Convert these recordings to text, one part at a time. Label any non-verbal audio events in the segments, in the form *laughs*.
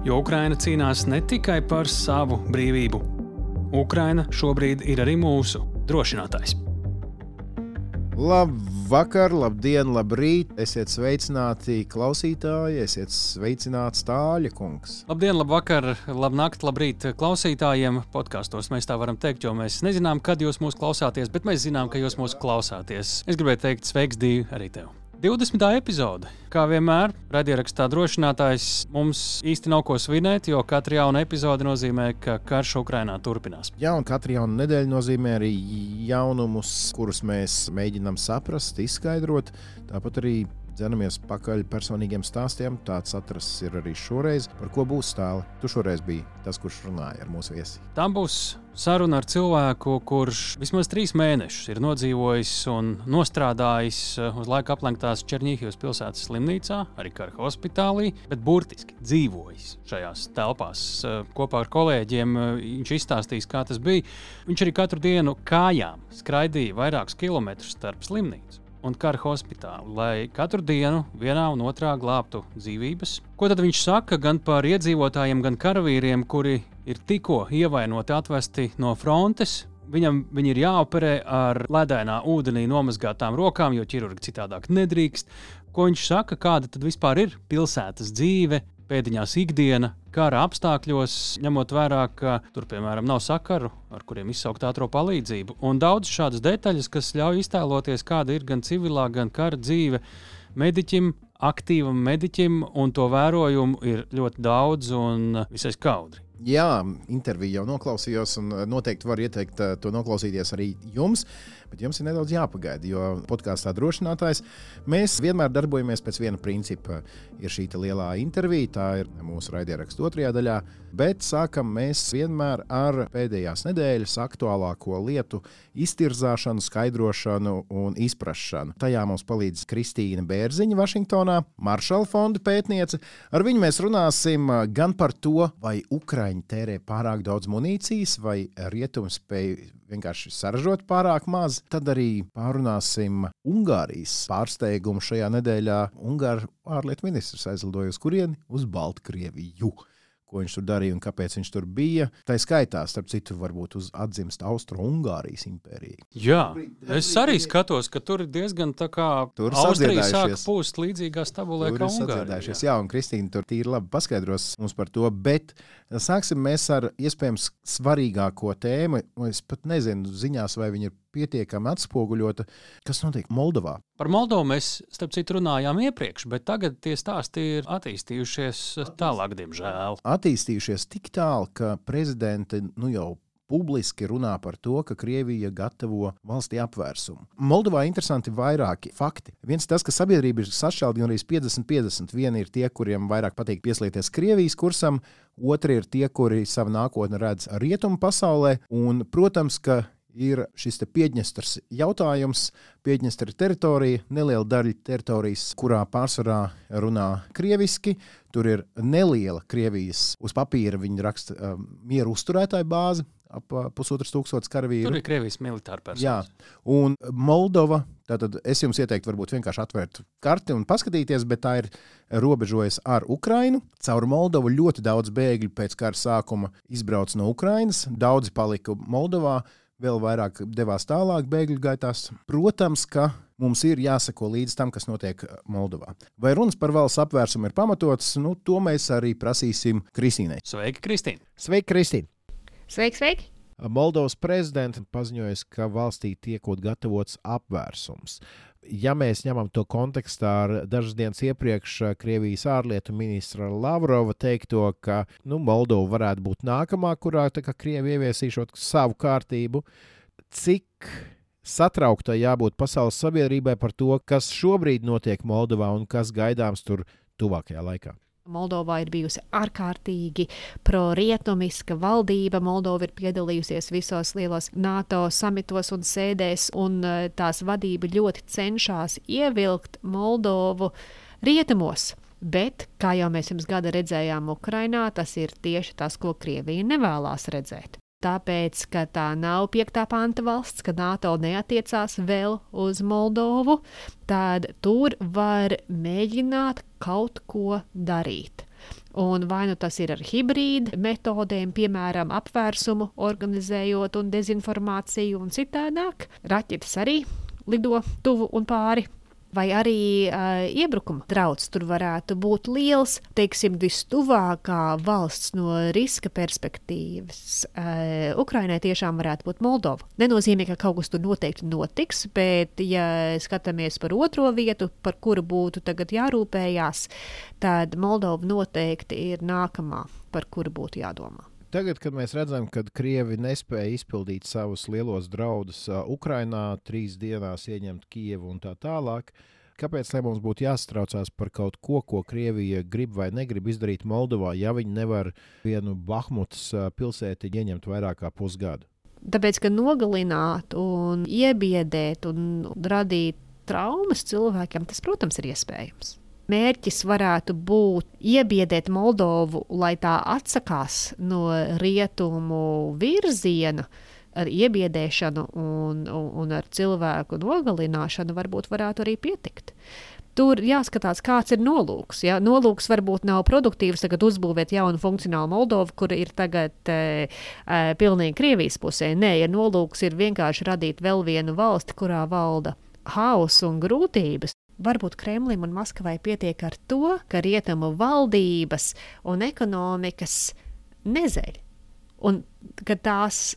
Jo Ukraina cīnās ne tikai par savu brīvību. Ukraina šobrīd ir arī mūsu drošinātājs. Labvakar, labdien, labrīt! Esiet sveicināti klausītāji, esiet sveicināts Tāļa kungs. Labdien, labvakar, labnakt, labrīt klausītājiem. Podkastos mēs tā varam teikt, jo mēs nezinām, kad jūs mūs klausāties, bet mēs zinām, ka jūs mūs klausāties. Es gribēju teikt, sveiks, Dīvi, arī tev! 20. epizode. Kā vienmēr, radiorakstā drošinātājs mums īsti nav ko svinēt, jo katra jauna epizode nozīmē, ka karš Ukrainā turpinās. Jā, un katra jauna nedēļa nozīmē arī jaunumus, kurus mēs mēģinām saprast, izskaidrot. Tāpat arī dzenamies pakaļ personīgiem stāstiem. Tāds atrasts ir arī šoreiz. Par ko būs stāli? Tu šoreiz biji tas, kurš runāja ar mūsu viesi. Tā būs saruna ar cilvēku, kurš vismaz trīs mēnešus ir nodzīvojis un nostrādājis uh, uz laika aplenktās Černīhijas pilsētas slimnīcā, arī kara hospitālī, bet burtiski dzīvojis šajās telpās uh, kopā ar kolēģiem. Uh, viņš izstāstīs, kā tas bija. Viņš arī katru dienu kājām skraidīja vairākus kilometrus starp slimnīcu un kara hospitāli, lai katru dienu vienā un otrā glābtu dzīvības. Ko tad viņš saka gan par iedzīvotājiem, gan karavīriem, kuri ir tikko ievainoti, atvesti no frontes? Viņam viņi ir jāoperē ar ledainā ūdenī nomazgātām rokām, jo ķirurgi citādāk nedrīkst. Ko viņš saka, kāda tad vispār ir pilsētas dzīve, pēdiņās ikdiena, kara apstākļos, ņemot vērā, ka tur, piemēram, nav sakaru, ar kuriem izsaukt ātrā palīdzību. Un daudz šādas detaļas, kas ļauj iztēloties, kāda ir gan civilā, gan kara dzīve mediķim, aktīvam mediķim, un to vērojumu ir ļoti daudz un visai skaudri. Jā, interviju jau noklausījos, un noteikti var ieteikt eh, to noklausīties arī jums. Bet jums ir nedaudz jāpagaida, jo podkāstā drošinātājs mēs vienmēr darbojamies pēc viena principa. Ir šī lielā intervija, tā ir mūsu raidierakstu otrajā daļā, bet sākam mēs vienmēr ar pēdējās nedēļas aktuālāko lietu iztirzāšanu, skaidrošanu un izpratšanu. Tajā mums palīdz Kristīna Bērziņa, Vašingtonā, Maršala fonda pētniece. Ar viņu mēs runāsim gan par to, vai Ukraiņi tērē pārāk daudz munīcijas, vai rietumi spēj vienkārši saražot pārāk maz. Tad arī pārunāsim Ungārijas pārsteigumu šajā nedēļā. Ungāru ārlietu ministrs aizlidoja uz kurieni? Uz Baltkrieviju ko viņš tur darīja un kāpēc viņš tur bija. Tā skaitā, starp citu, varbūt uz atzimst Austro-Ungārijas impēriju. Jā, es arī skatos, ka tur ir diezgan tā kā tur Austrija sāk pūst līdzīgā stabulē kā Ungārija. Jā, un Kristīna tur tīri labi paskaidros mums par to, bet sāksim mēs ar iespējams svarīgāko tēmu. Es pat nezinu ziņās, vai viņi ir pietiekami atspoguļota, kas notiek Moldovā. Par Moldovu mēs, starp citu, runājām iepriekš, bet tagad tie stāsti ir attīstījušies tālāk, diemžēl. Attīstījušies tik tālu, ka prezidenti nu jau publiski runā par to, ka Krievija gatavo valstī apvērsumu. Moldovā interesanti vairāki fakti. Viens tas, ka sabiedrība ir sašķelta gan arī 50-50. Vieni ir tie, kuriem vairāk patīk pieslieties Krievijas kursam, otri ir tie, kuri savu nākotni redz rietumu pasaulē. Un, protams, ka ir šis Piedņestras jautājums. Piedņestra teritorija, neliela daļa teritorijas, kurā pārsvarā runā krieviski. Tur ir neliela Krievijas uz papīra, viņa raksta uh, mieru uzturētāju bāzi, ap uh, pusotras tūkstošas karavīru. Tur ir Krievijas militāra persona. Jā, un Moldova. Tātad es jums ieteiktu, varbūt vienkārši atvērt karti un paskatīties, bet tā ir robežojas ar Ukrajinu. Caur Moldovu ļoti daudz bēgļu pēc kara sākuma izbrauca no Ukrajinas. Daudzi palika Moldovā vēl vairāk devās tālāk bēgļu gaitās. Protams, ka mums ir jāsako līdz tam, kas notiek Moldovā. Vai runas par valsts apvērsumu ir pamatotas, nu, to mēs arī prasīsim Kristīnai. Sveiki, Kristīne! Sveiki, Kristīne! Sveiki, sveiki! Moldovas prezidents paziņoja, ka valstī tiekot gatavots apvērsums ja mēs ņemam to kontekstā ar dažas dienas iepriekš eh, Krievijas ārlietu ministra Lavrova teikto, ka nu, Moldova varētu būt nākamā, kurā Krievija ieviesīšot savu kārtību, cik satrauktai jābūt pasaules sabiedrībai par to, kas šobrīd notiek Moldovā un kas gaidāms tur tuvākajā laikā? Moldovā ir bijusi ārkārtīgi pro-rietumiska valdība. Moldova ir piedalījusies visos lielos NATO samitos un sēdēs, un eh, tās vadība ļoti cenšas ievilkt Moldovu rietumos. Bet, kā jau mēs pirms gada redzējām Ukrainā, tas ir tieši tas, ko Krievija nevēlas redzēt. Tāpēc, ka tā nav piektā panta valsts, ka NATO neatiecās vēl uz Moldovu, tad tur var mēģināt kaut ko darīt. Un vai nu tas ir ar hibrīdu metodēm, piemēram, apvērsumu organizējot un dezinformāciju un citādāk, raķetes arī lido tuvu un pāri vai arī uh, iebrukuma draudz tur varētu būt liels. Teiksim, vistuvākā valsts no riska perspektīvas uh, Ukrainai tiešām varētu būt Moldova. Nenozīmē, ka kaut kas tur noteikti notiks, bet, ja skatāmies par otro vietu, par kuru būtu tagad jārūpējās, tad Moldova noteikti ir nākamā, par kuru būtu jādomā. Tagad, kad mēs redzam, ka Krievi nespēja izpildīt savus lielos draudus Ukrajinā, trīs dienās ieņemt Kijevu un tā tālāk, kāpēc mums būtu jāsatraucās par kaut ko, ko Krievija grib vai negrib izdarīt Moldovā, ja viņi nevar vienu Bahmutas pilsēti ieņemt vairāk kā pusgadu? Tāpēc, ka nogalināt, un iebiedēt un radīt traumas cilvēkiem, tas, protams, ir iespējams mērķis varētu būt iebiedēt Moldovu, lai tā atsakās no rietumu virziena. Ar iebiedēšanu un, un, un ar cilvēku nogalināšanu varbūt varētu arī pietikt. Tur jāskatās, kāds ir nolūks. Ja? Nolūks varbūt nav produktīvs, tagad uzbūvēt jaunu funkcionālu Moldovu, kur ir tagad e, e, pilnīgi Krievijas pusē. Nē, ja nolūks ir vienkārši radīt vēl vienu valsti, kurā valda hauss un grūtības, varbūt Kremlim un Maskavai pietiek ar to, ka rietumu valdības un ekonomikas nezeļ, un ka tās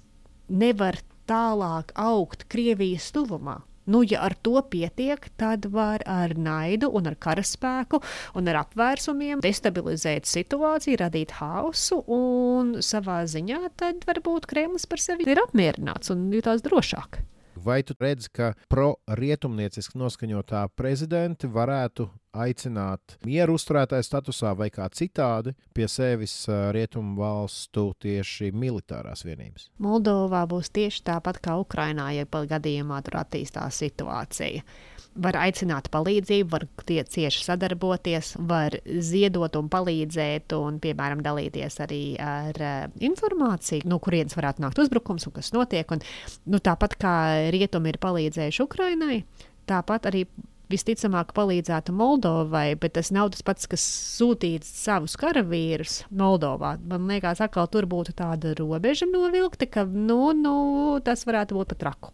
nevar tālāk augt Krievijas tuvumā. Nu, ja ar to pietiek, tad var ar naidu, un ar karaspēku un ar apvērsumiem destabilizēt situāciju, radīt hausu, un savā ziņā tad varbūt Kremlis par sevi ir apmierināts un jutās drošāk. Vai tu redzi, ka pro-rietumnieciski noskaņotā prezidenti varētu aicināt mieru uzturētāju statusā vai kā citādi pie sevis rietumu valstu tieši militārās vienības? Moldovā būs tieši tāpat kā Ukrainā, ja gadījumā tur attīstās situācija var aicināt palīdzību, var tie cieši sadarboties, var ziedot un palīdzēt, un, piemēram, dalīties arī ar uh, informāciju, no kurienes varētu nākt uzbrukums un kas notiek. Un, nu, tāpat kā rietumi ir palīdzējuši Ukrainai, tāpat arī visticamāk palīdzētu Moldovai, bet tas nav tas pats, kas sūtīt savus karavīrus Moldovā. Man liekas, atkal tur būtu tāda robeža novilkta, ka nu, nu, tas varētu būt pat traku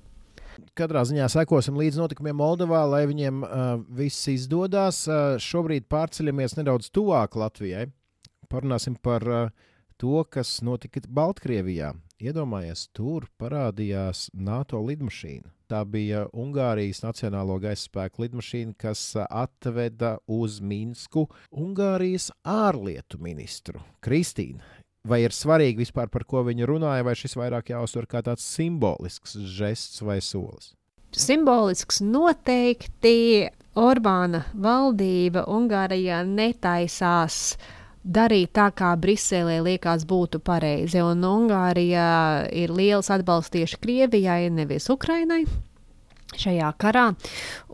katrā ziņā sekosim līdz notikumiem Moldovā, lai viņiem uh, viss izdodas. Uh, šobrīd pārceļamies nedaudz tuvāk Latvijai. Parunāsim par uh, to, kas notika Baltkrievijā. Iedomājies, tur parādījās NATO lidmašīna. Tā bija Ungārijas Nacionālo gaisa spēku lidmašīna, kas atveda uz Minsku Ungārijas ārlietu ministru Kristīnu vai ir svarīgi vispār par ko viņi runāja, vai šis vairāk jāuztver kā tāds simbolisks žests vai solis? Simbolisks noteikti Orbāna valdība Ungārijā netaisās darīt tā, kā Briselē liekas būtu pareizi. Un Ungārijā ir liels atbalsts tieši Krievijai, nevis Ukrainai šajā karā.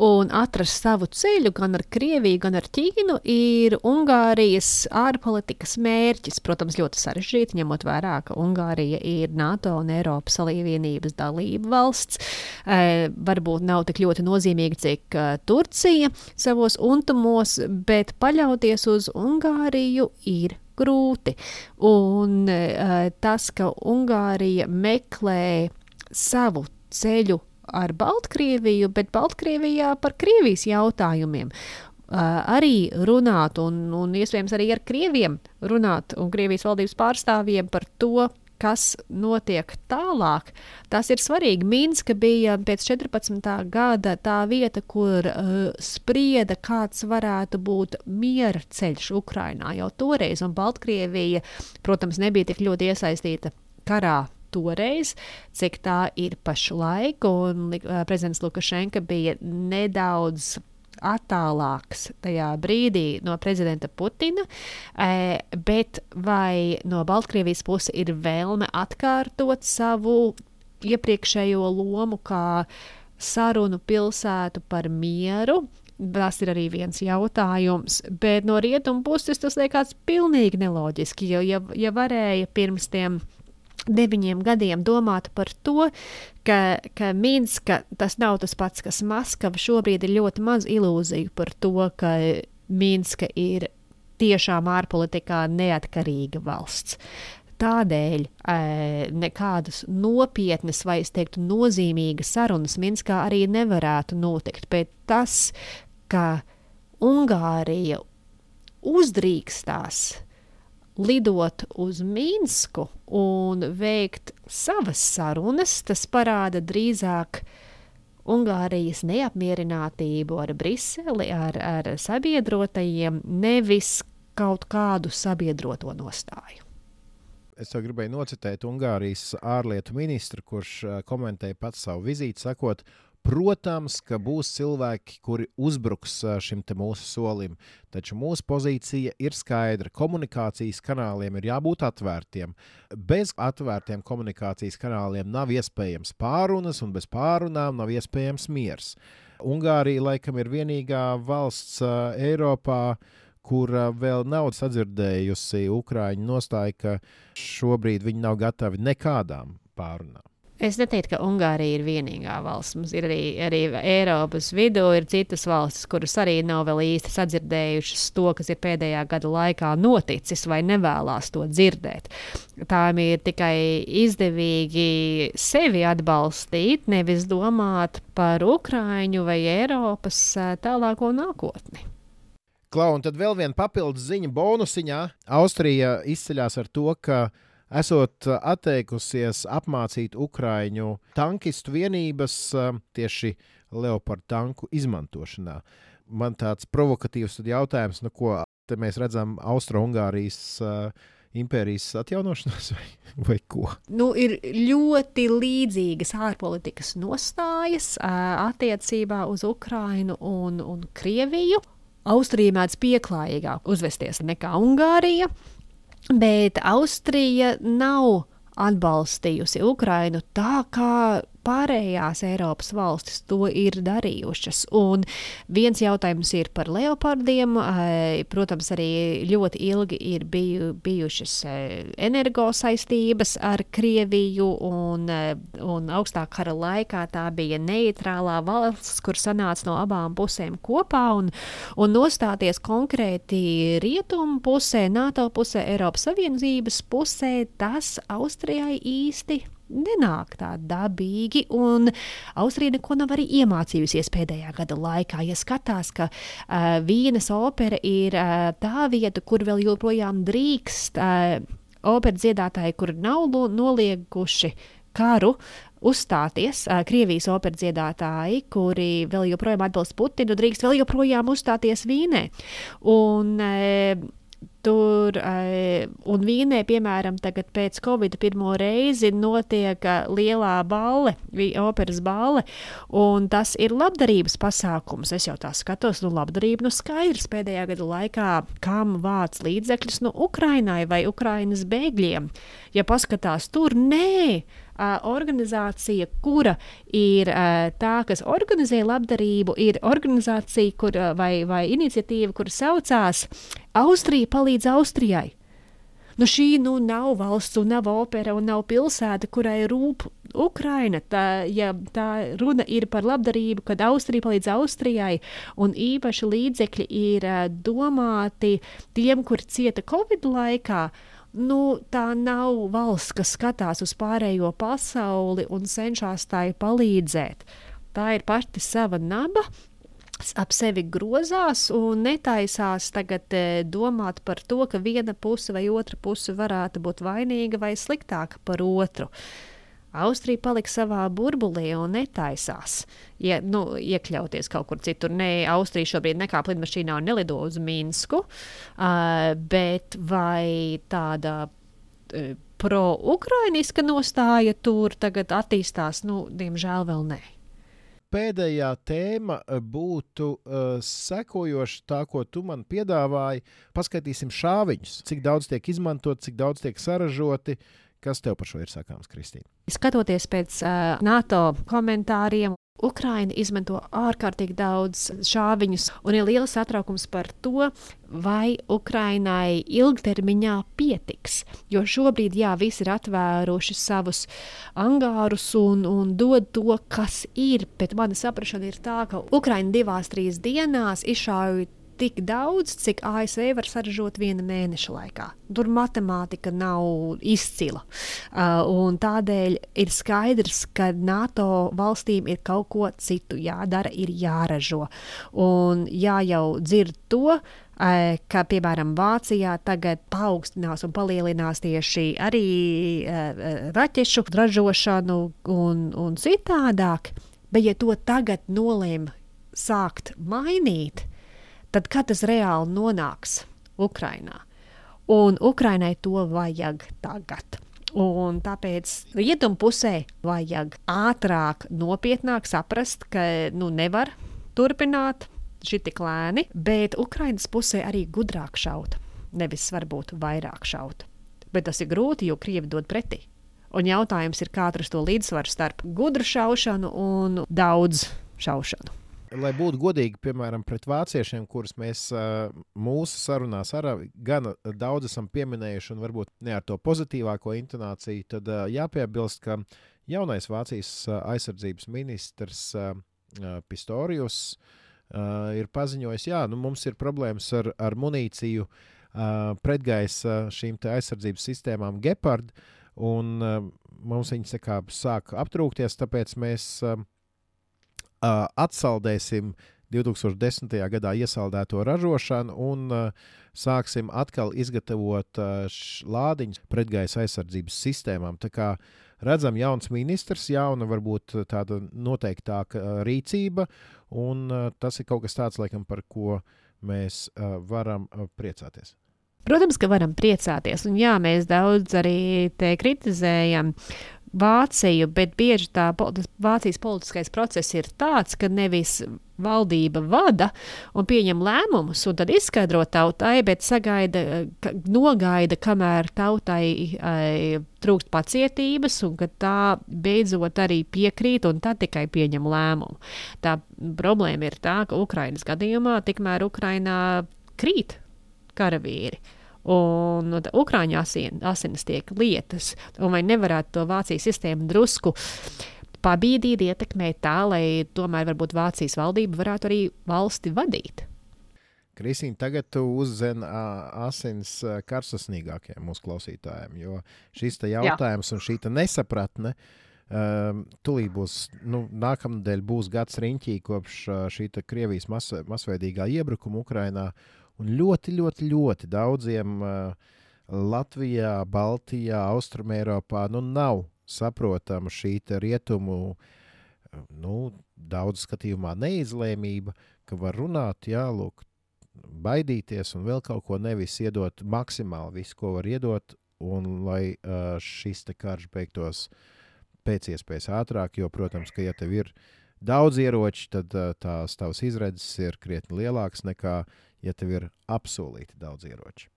Un atrast savu ceļu gan ar Krieviju, gan ar Ķīnu ir Ungārijas ārpolitikas mērķis. Protams, ļoti sarežģīti, ņemot vērā, ka Ungārija ir NATO un Eiropas Savienības dalība valsts. E, varbūt nav tik ļoti nozīmīga, cik uh, Turcija savos untumos, bet paļauties uz Ungāriju ir grūti. Un uh, tas, ka Ungārija meklē savu ceļu ar Baltkrieviju, bet Baltkrievijā par Krievijas jautājumiem. Uh, arī runāt, un, un iespējams arī ar krieviem runāt, un Krievijas valdības pārstāvjiem par to, kas notiek tālāk. Tas ir svarīgi. Minska bija pēc 14. gada tā vieta, kur uh, sprieda, kāds varētu būt miera ceļš Ukrajinā jau toreiz, un Baltkrievija, protams, nebija tik ļoti iesaistīta karā toreiz, cik tā ir pašlaik. Un uh, prezidents Lukašenka bija nedaudz attālāks tajā brīdī no prezidenta Putina, bet vai no Baltkrievijas puses ir vēlme atkārtot savu iepriekšējo lomu kā sarunu pilsētu par mieru. Tas ir arī viens jautājums, bet no rietumu puses tas liekas pilnīgi neloģiski. Jo, ja, ja varēja pirms tiem deviņiem gadiem domāt par to, ka, ka Minska tas nav tas pats, kas Maskava. Šobrīd ir ļoti maz ilūziju par to, ka Minska ir tiešām ārpolitikā neatkarīga valsts. Tādēļ e, nekādas nopietnas vai, es teiktu, nozīmīgas sarunas Minskā arī nevarētu notikt. Bet tas, ka Ungārija uzdrīkstās lidot uz Minsku un veikt savas sarunas, tas parāda drīzāk Ungārijas neapmierinātību ar Briseli, ar, ar sabiedrotajiem, nevis kaut kādu sabiedroto nostāju. Es jau gribēju nocitēt Ungārijas ārlietu ministru, kurš eh, komentēja pats savu vizīti, sakot, Protams, ka būs cilvēki, kuri uzbruks šim mūsu solim, taču mūsu pozīcija ir skaidra. Komunikācijas kanāliem ir jābūt atvērtiem. Bez atvērtiem komunikācijas kanāliem nav iespējams pārunas, un bez pārunām nav iespējams miers. Ungārija laikam ir vienīgā valsts Eiropā, kur vēl nav sadzirdējusi Ukrāņu nostāju, ka šobrīd viņi nav gatavi nekādām pārunām. Es neteiktu, ka Ungārija ir vienīgā valsts. Mums ir arī, arī Eiropas vidū ir citas valstis, kuras arī nav vēl īsti sadzirdējušas to, kas ir pēdējā gada laikā noticis, vai nevēlas to dzirdēt. Tām ir tikai izdevīgi sevi atbalstīt, nevis domāt par Ukraiņu vai Eiropas tālāko nākotni. Klau, un tad vēl viena papildus ziņa bonusiņā. Austrija izceļas ar to, ka esot uh, atteikusies apmācīt Ukrāņu tankistu vienības uh, tieši Leopardu tanku izmantošanā. Man tāds provokatīvs jautājums, nu, ko mēs redzam Austro-Ungārijas uh, impērijas atjaunošanās, vai, vai ko? Nu, ir ļoti līdzīgas ārpolitikas nostājas uh, attiecībā uz Ukrajinu un, un Krieviju. Austrija mēdz pieklājīgāk uzvesties nekā Ungārija. Bet Austrija nav atbalstījusi Ukrainu tā, kā pārējās Eiropas valstis to ir darījušas. Un viens jautājums ir par leopardiem. Protams, arī ļoti ilgi ir biju, bijušas energo saistības ar Krieviju, un, un augstā kara laikā tā bija neitrālā valsts, kur sanāca no abām pusēm kopā, un, un nostāties konkrēti rietumu pusē, NATO pusē, Eiropas Savienības pusē, tas Austrijai īsti nenāk tā dabīgi, un Austrija neko nav arī iemācījusies pēdējā gada laikā. Ja skatās, ka uh, Vīnes opera ir uh, tā vieta, kur vēl joprojām drīkst uh, operas dziedātāji, kur nav nolieguši karu, uzstāties. Krievijas operas dziedātāji, kuri vēl joprojām atbalsta Putinu, drīkst vēl joprojām uzstāties Vīnē. Un, Tur uh, un Vīnē, piemēram, tagad pēc Covid pirmo reizi notiek uh, lielā balle, operas balle, un tas ir labdarības pasākums. Es jau tā skatos, nu, labdarība, nu, skaidrs pēdējā gada laikā, kam vāc līdzekļus, nu, Ukrainai vai Ukrainas bēgļiem. Ja paskatās tur, nē, uh, organizācija, kura ir uh, tā, kas organizē labdarību, ir organizācija kur, vai, vai iniciatīva, kur saucās Austrija palīdz Austrijai. Nu, šī nu, nav valsts, un nav opera, un nav pilsēta, kurai rūp Ukraina. Tā, ja tā runa ir par labdarību, kad Austrija palīdz Austrijai, un īpaši līdzekļi ir domāti tiem, kur cieta Covid laikā, uh, nu, tā nav valsts, kas skatās uz pārējo pasauli un cenšas tai palīdzēt. Tā ir pati sava naba, ap sevi grozās un netaisās tagad e, domāt par to, ka viena puse vai otra puse varētu būt vainīga vai sliktāka par otru. Uh, Austrija palika savā burbulī un netaisās ja, nu, iekļauties kaut kur citur. Nē, Austrija šobrīd nekāp lidmašīnā un nelido uz Minsku, uh, bet vai tāda uh, pro-ukrainiska nostāja tur tagad attīstās, nu, diemžēl vēl nē. pēdējā tēma būtu uh, sekojoša, tā, ko tu man piedāvāji. Paskatīsim šāviņus, cik daudz tiek izmantot, cik daudz tiek saražoti. Kas tev par šo ir sakāms, Kristīna? Skatoties pēc uh, NATO komentāriem, Ukraina izmanto ārkārtīgi daudz šāviņus, un ir liels satraukums par to, vai Ukrainai ilgtermiņā pietiks. Jo šobrīd, jā, visi ir atvēruši savus angārus un, un dod to, kas ir, bet mana saprāšana ir tā, ka Ukraina divās, trīs dienās izšāva tik daudz, cik ASV var saražot viena mēneša laikā. Tur matemātika nav izcila. Uh, tādēļ ir skaidrs, ka NATO valstīm ir kaut ko citu jādara, ir jāražo. Un jā, jau dzird to, uh, ka, piemēram, Vācijā tagad paaugstinās un palielinās tieši arī uh, raķešu ražošanu un, un citādāk. Bet, ja to tagad nolēma sākt mainīt, tad kad tas reāli nonāks Ukrajinā? Un Ukrainai to vajag tagad. Un tāpēc rietumu pusē vajag ātrāk, nopietnāk saprast, ka nu, nevar turpināt šī tik lēni, bet Ukraiņas pusē arī gudrāk šaut, nevis varbūt vairāk šaut. Bet tas ir grūti, jo Krievi dod pretī. Un jautājums ir, kā atrast to līdzsvaru starp gudru šaušanu un daudz šaušanu lai būtu godīgi, piemēram, pret vāciešiem, kurus mēs mūsu sarunās arī gan daudz esam pieminējuši, un varbūt ne ar to pozitīvāko intonāciju, tad jāpiebilst, ka jaunais Vācijas aizsardzības ministrs Pistorijus ir paziņojis, ka nu, mums ir problēmas ar, ar munīciju pretgaisa šīm aizsardzības sistēmām Gepard, un mums viņas sāk aptrūkties, tāpēc mēs uh, atsaldēsim 2010. gadā iesaldēto ražošanu un uh, sāksim atkal izgatavot uh, lādiņus pretgaisa aizsardzības sistēmām. Tā kā redzam, jauns ministrs, jauna varbūt tāda noteiktāka rīcība, un uh, tas ir kaut kas tāds, laikam, par ko mēs uh, varam uh, priecāties. Protams, ka varam priecāties, un jā, mēs daudz arī te kritizējam Vāciju, bet bieži tā Vācijas politiskais process ir tāds, ka nevis valdība vada un pieņem lēmumus, un tad izskaidro tautai, bet sagaida, ka, nogaida, kamēr tautai ai, trūkst pacietības, un ka tā beidzot arī piekrīt, un tad tikai pieņem lēmumu. Tā problēma ir tā, ka Ukrainas gadījumā tikmēr Ukrainā krīt karavīri un no Ukrāņu asin, asinis tiek lietas, un vai nevarētu to Vācijas sistēmu drusku pabīdīt, ietekmēt tā, lai tomēr varbūt Vācijas valdība varētu arī valsti vadīt. Kristīna, tagad tu uzzini asins karsasnīgākajiem mūsu klausītājiem, jo šis jautājums Jā. un šī nesapratne. Um, Tūlīt būs, nu, nākamnedēļ būs gads riņķī kopš uh, šī Krievijas mas, masveidīgā iebrukuma Ukrajinā. Un ļoti, ļoti, ļoti daudziem uh, Latvijā, Baltijā, Austrumēropā nu, nav saprotama šī rietumu, uh, nu, daudz skatījumā neizlēmība, ka var runāt, jā, lūk, baidīties un vēl kaut ko nevis iedot maksimāli visu, ko var iedot, un lai uh, šis karš beigtos pēc iespējas ātrāk, jo, protams, ka ja tev ir daudz ieroču, tad uh, tās tavas izredzes ir krietni lielākas nekā, ja tev ir apsolīti daudz ieroču.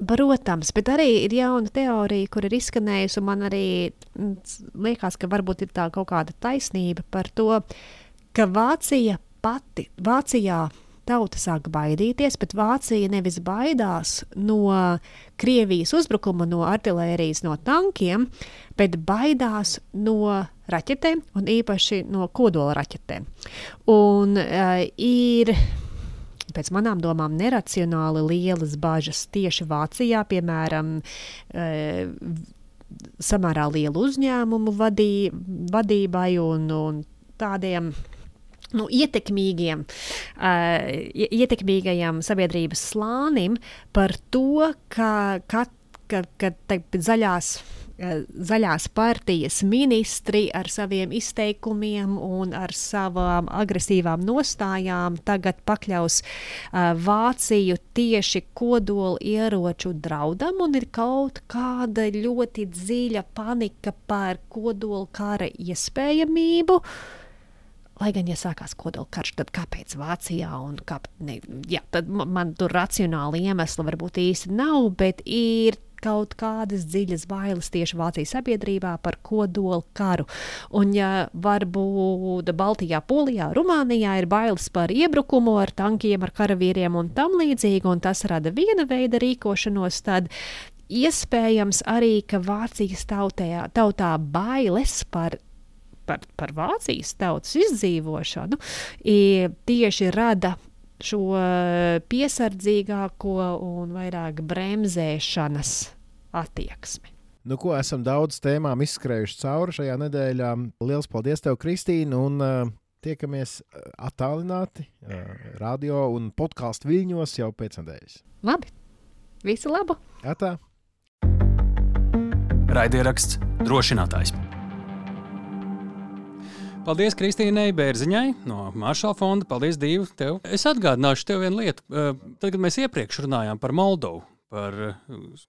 Protams, bet arī ir jauna teorija, kur ir izskanējusi, un man arī mm, liekas, ka varbūt ir tā kaut kāda taisnība par to, ka Vācija pati, Vācijā tauta sāk baidīties, bet Vācija nevis baidās no Krievijas uzbrukuma, no artērijas, no tankiem, bet baidās no raķetēm, un īpaši no kodola raķetēm. Un uh, ir pēc manām domām, neracionāli lielas bažas tieši Vācijā, piemēram, e, samērā lielu uzņēmumu vadī, vadībai un, un tādiem. Nu, ietekmīgiem, uh, ietekmīgajam sabiedrības slānim par to, ka, ka, ka, ka zaļās Eh, zaļās partijas ministri ar saviem izteikumiem un ar savām agresīvām nostājām tagad pakļaus uh, Vāciju tieši kodola ieroču draudam, un ir kaut kāda ļoti dziļa panika par kodola kara iespējamību. Lai gan, ja sākās kodolkarš, tad kāpēc Vācijā? Kā, ne, jā, tad man tur racionāli iemesli varbūt īsti nav, bet ir kaut kādas dziļas bailes tieši Vācijas sabiedrībā par kodolu karu. Un, ja varbūt Baltijā, Polijā, Rumānijā ir bailes par iebrukumu ar tankiem, ar karavīriem un tam līdzīgi, un tas rada viena veida rīkošanos, tad iespējams arī, ka Vācijas tautē, tautā bailes par par, par Vācijas tautas izdzīvošanu, tieši rada šo piesardzīgāko un vairāk bremzēšanas attieksmi. Nu, ko esam daudz tēmām izskrējuši cauri šajā nedēļā. Lielas paldies, tev, Kristīne! Un uh, tiekamies attālināti uh, radio un podkāstu viļņos jau pēc nedēļas. Labi! Visu labu! Atā! Raidieraksts drošinātājs. Paldies Kristīnai Bērziņai no Maršala fonda. Paldies, Dīva, tev. Es atgādināšu tev vienu lietu. Tad, kad mēs iepriekš runājām par Moldovu, par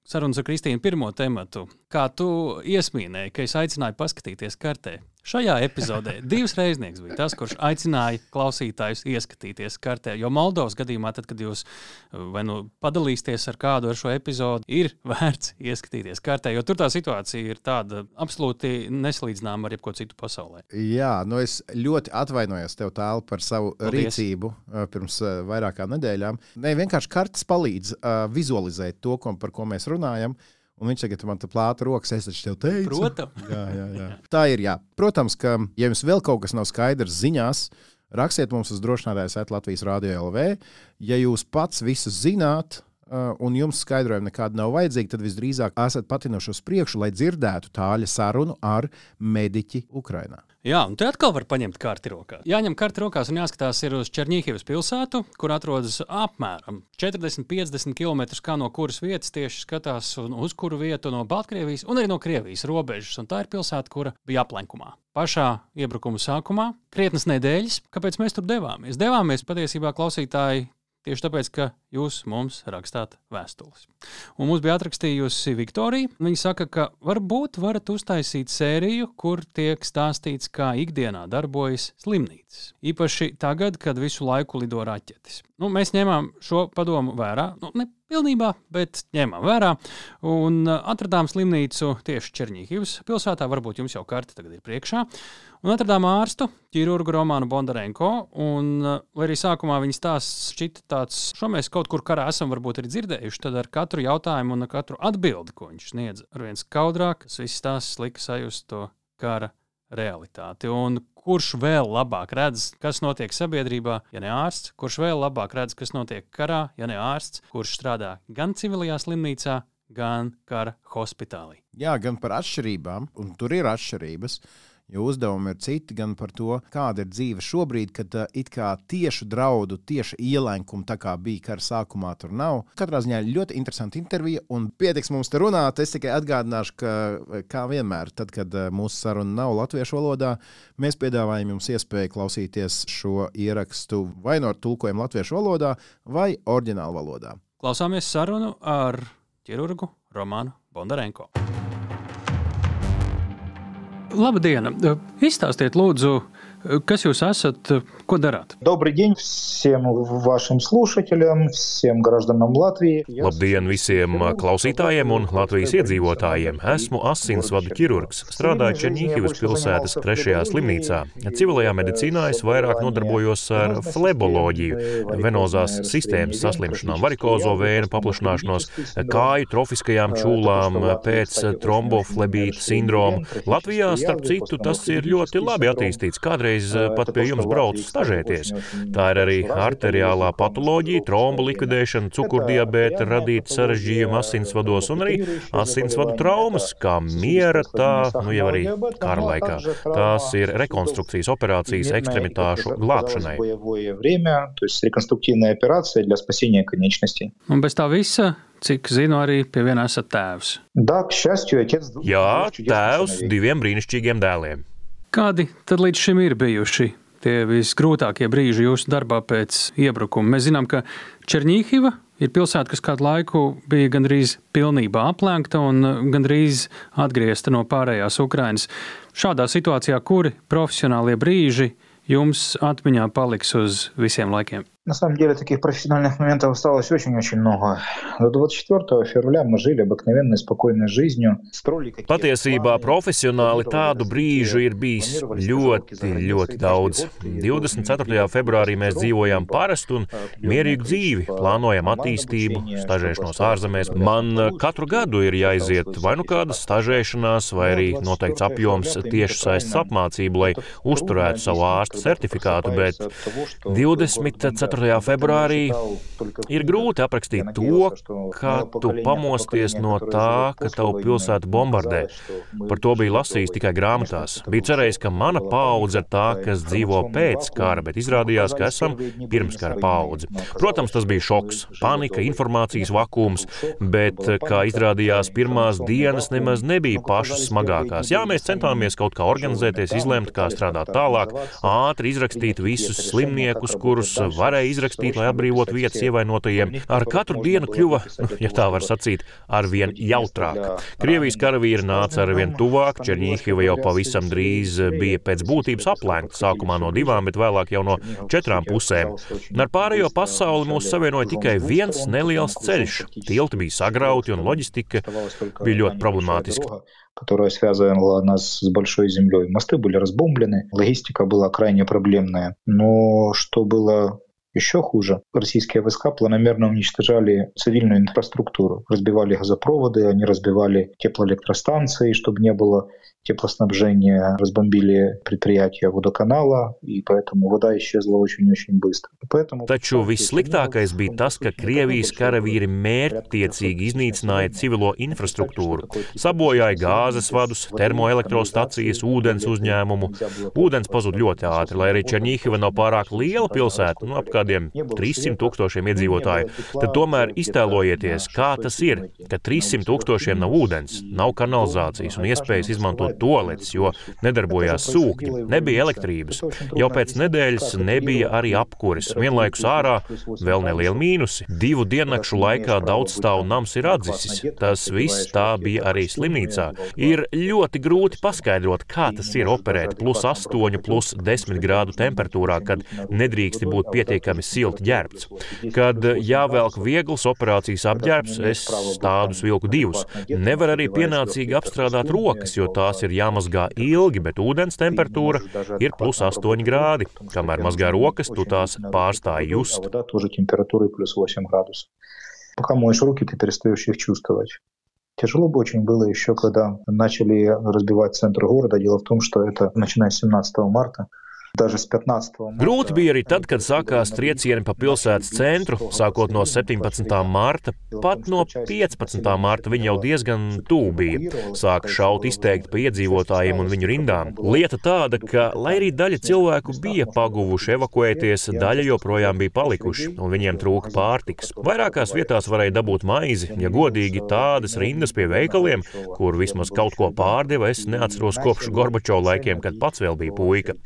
sarunas ar Kristīnu pirmo tematu, kā tu iesmīnēji, ka es aicināju paskatīties kartē. Šajā epizodē divas reiznieks bija tas, kurš aicināja klausītājus ieskatīties kartē. Jo Moldovas gadījumā, tad, kad jūs vai nu padalīsieties ar kādu ar šo epizodu, ir *laughs* vērts ieskatīties kartē, jo tur tā situācija ir tāda absolūti nesalīdzināma ar jebko citu pasaulē. Jā, nu es ļoti atvainojos tev tālu par savu Paldies. rīcību pirms vairākām nedēļām. Nē, vienkārši kartes palīdz uh, vizualizēt to, ko, par ko mēs runājam. Un viņš tagad man te plāta rokas, es taču tev teicu. Protams. *laughs* Jā, jā, jā. Tā ir. Jā. Protams, ka, ja jums vēl kaut kas nav skaidrs ziņās, rakstiet mums uz drošinātājs Latvijas Rādio LV. Ja jūs pats visu zināt, un jums skaidrojumi nekādi nav vajadzīgi, tad visdrīzāk esat patinuši uz priekšu, lai dzirdētu tāļa sarunu ar mediķi Ukrajinā. Jā, un te atkal var paņemt karti rokā. Jāņem karti rokās un jāskatās uz Černīhivas pilsētu, kur atrodas apmēram 40-50 km no kuras vietas tieši skatās uz kuru vietu no Baltkrievijas un arī no Krievijas robežas. Un tā ir pilsēta, kura bija aplenkumā. Pašā iebrukuma sākumā, krietnes nedēļas, kāpēc mēs tur devāmies? Devāmies patiesībā klausītāji Tieši tāpēc, ka jūs mums rakstāt vēstules. Un mums bija atrakstījusi Viktorija. Viņa saka, ka varbūt varat uztaisīt sēriju, kur tiek stāstīts, kā ikdienā darbojas slimnīcas. Īpaši tagad, kad visu laiku lido raķetes. Nu, mēs ņēmām šo padomu vērā. Nu, ne pilnībā, bet ņēmām vērā un atradām slimnīcu tieši Černīhivas pilsētā. Varbūt jums jau karte tagad ir priekšā. Un atradām ārstu, ķirurgu Romānu Bondarenko. Un, lai arī sākumā viņa stāsts šķita tāds, šo mēs kaut kur karā esam varbūt arī dzirdējuši, tad ar katru jautājumu un ar katru atbildi, ko viņš sniedz, ar viens skaudrāk, tas viss stāsts lika sajust to kara realitāti. Un kurš vēl labāk redz, kas notiek sabiedrībā, ja ne ārsts, kurš vēl labāk redz, kas notiek karā, ja ne ārsts, kurš strādā gan civilajā slimnīcā, gan kara hospitālī. Jā, gan par atšķirībām, un tur ir atšķirības. Jo uzdevumi ir citi gan par to, kāda ir dzīve šobrīd, kad uh, it kā tiešu draudu, tieši ielēkumu, tā kā bija kara sākumā, tur nav. Katrā ziņā ļoti interesanta intervija, un pietiks mums te runāt. Es tikai atgādināšu, ka, kā vienmēr, tad, kad uh, mūsu saruna nav latviešu valodā, mēs piedāvājam jums iespēju klausīties šo ierakstu vai no tulkojuma latviešu valodā, vai oriģinālu valodā. Klausāmies sarunu ar ķirurgu Romānu Bondarenko. Labdien! Izstāstiet, lūdzu, Kas jūs esat, ko darāt? Добрый день всем вашим слушателям, всем гражданам Latvijas. Labdien visiem klausītājiem un Latvijas iedzīvotājiem! Esmu asinsvadu ķirurgs. Strādāju Černīhivas pilsētas trešajā slimnīcā. Civilajā medicīnā es vairāk nodarbojos ar fleboloģiju, venozās sistēmas saslimšanām, varikozo vēju paplašināšanos, kāju trofiskajām čūlām pēc tromboflebīta sindroma. Latvijā, starp citu, tas ir ļoti labi attīstīts. Kādreiz kādreiz eh, pat pie jums braucu stažēties. Tā ir arī arteriālā patoloģija, trombu likvidēšana, cukurdiabēta, radīta sarežģījuma asinsvados un arī asinsvadu traumas, kā miera, tā, nu jau arī kara laikā. Tās ir rekonstrukcijas operācijas ekstremitāšu glābšanai. Un bez tā visa cik zinu, arī pie viena esat tēvs. Jā, tēvs diviem brīnišķīgiem dēliem. Kādi tad līdz šim ir bijuši tie visgrūtākie brīži jūsu darbā pēc iebrukuma? Mēs zinām, ka Černīhiva ir pilsēta, kas kādu laiku bija gandrīz pilnībā aplenkta un gandrīz atgriezta no pārējās Ukrainas. Šādā situācijā, kuri profesionālie brīži jums atmiņā paliks uz visiem laikiem? На самом деле таких профессиональных моментов осталось очень-очень много. До 24 февраля мы жили обыкновенной, спокойной жизнью. Patiesībā profesionāli tādu brīžu ir bijis ļoti, ļoti daudz. 24. februārī mēs dzīvojām parastu un mierīgu dzīvi, plānojam attīstību, stažēšanos ārzemēs. Man katru gadu ir jāiziet vai nu kādas stažēšanās, vai arī noteikts apjoms tieši saistīts apmācību, lai uzturētu savu ārsta certifikātu, bet 24. 4. februārī ir grūti aprakstīt to, kā tu pamosties no tā, ka tavu pilsētu bombardē. Par to bija lasījis tikai grāmatās. Bija cerējis, ka mana paudze ir tā, kas dzīvo pēc kara, bet izrādījās, ka esam pirmskara paudze. Protams, tas bija šoks, panika, informācijas vakums, bet, kā izrādījās, pirmās dienas nemaz nebija pašas smagākās. Jā, mēs centāmies kaut kā organizēties, izlemt, kā strādāt tālāk, ātri izrakstīt visus slimniekus, kurus varēja varēja izrakstīt, lai atbrīvotu vietas ievainotajiem, ar katru dienu kļuva, nu, ja tā var sacīt, arvien jautrāk. Krievijas karavīri nāca arvien tuvāk, Černīhiva jau pavisam drīz bija pēc būtības aplēgta, sākumā no divām, bet vēlāk jau no četrām pusēm. Un ar pārējo pasauli mūs savienoja tikai viens neliels ceļš. Tilti bija sagrauti un loģistika bija ļoti problemātiska которая связывала нас с большой землей. Мосты были разбомблены, логистика была крайне проблемная. Но что было еще хуже, российские войска планомерно уничтожали цивильную инфраструктуру, разбивали газопроводы, они разбивали теплоэлектростанции, чтобы не было теплоснабжения, разбомбили предприятия водоканала, и поэтому вода исчезла очень-очень быстро. Поэтому... Taču vissliktākais bija tas, ka Krievijas karavīri mērķtiecīgi iznīcināja civilo infrastruktūru, sabojāja gāzes vadus, termoelektrostacijas, ūdens uzņēmumu. Ūdens pazuda ļoti ātri, lai arī Černīhiva nav pārāk liela pilsēta, nu, ap kādiem 300 tūkstošiem iedzīvotāju. Tad tomēr iztēlojieties, kā tas ir, ka 300 tūkstošiem nav ūdens, nav kanalizācijas un iespējas izmantot toaletes, jo nedarbojās sūkņi, nebija elektrības. Jau pēc nedēļas nebija arī apkuris. Vienlaikus ārā vēl neliela mīnusi. Divu diennakšu laikā daudzstāvu nams ir atdzisis. Tas viss tā bija arī slimnīcā. Ir ļoti grūti paskaidrot, kā tas ir operēt plus 8, plus 10 grādu temperatūrā, kad nedrīkst būt pietiekami silti ģērbts. Kad jāvelk viegls operācijas apģērbs, es tādus vilku divus. Nevar arī pienācīgi apstrādāt rokas, jo tās tās ir jāmazgā ilgi, bet ūdens temperatūra ir plus 8 grādi. Kamēr mazgā rokas, tu tās pārstāji just. Пока моешь руки, ты перестаешь их чувствовать. Тяжело бы очень было еще, когда начали разбивать центр города. Дело в том, что это начиная с 17 марта Grūti bija arī tad, kad sākās triecieni pa pilsētas centru, sākot no 17. mārta. Pat no 15. mārta viņi jau diezgan tuvu bija. Sāka šaut izteikti pa iedzīvotājiem un viņu rindām. Lieta tāda, ka, lai arī daļa cilvēku bija paguvuši evakuēties, daļa joprojām bija palikuši, un viņiem trūka pārtikas. Vairākās vietās varēja dabūt maizi, ja godīgi tādas rindas pie veikaliem, kur vismaz kaut ko pārdeva, es neatceros kopš Gorbačova laikiem, kad pats vēl bija puika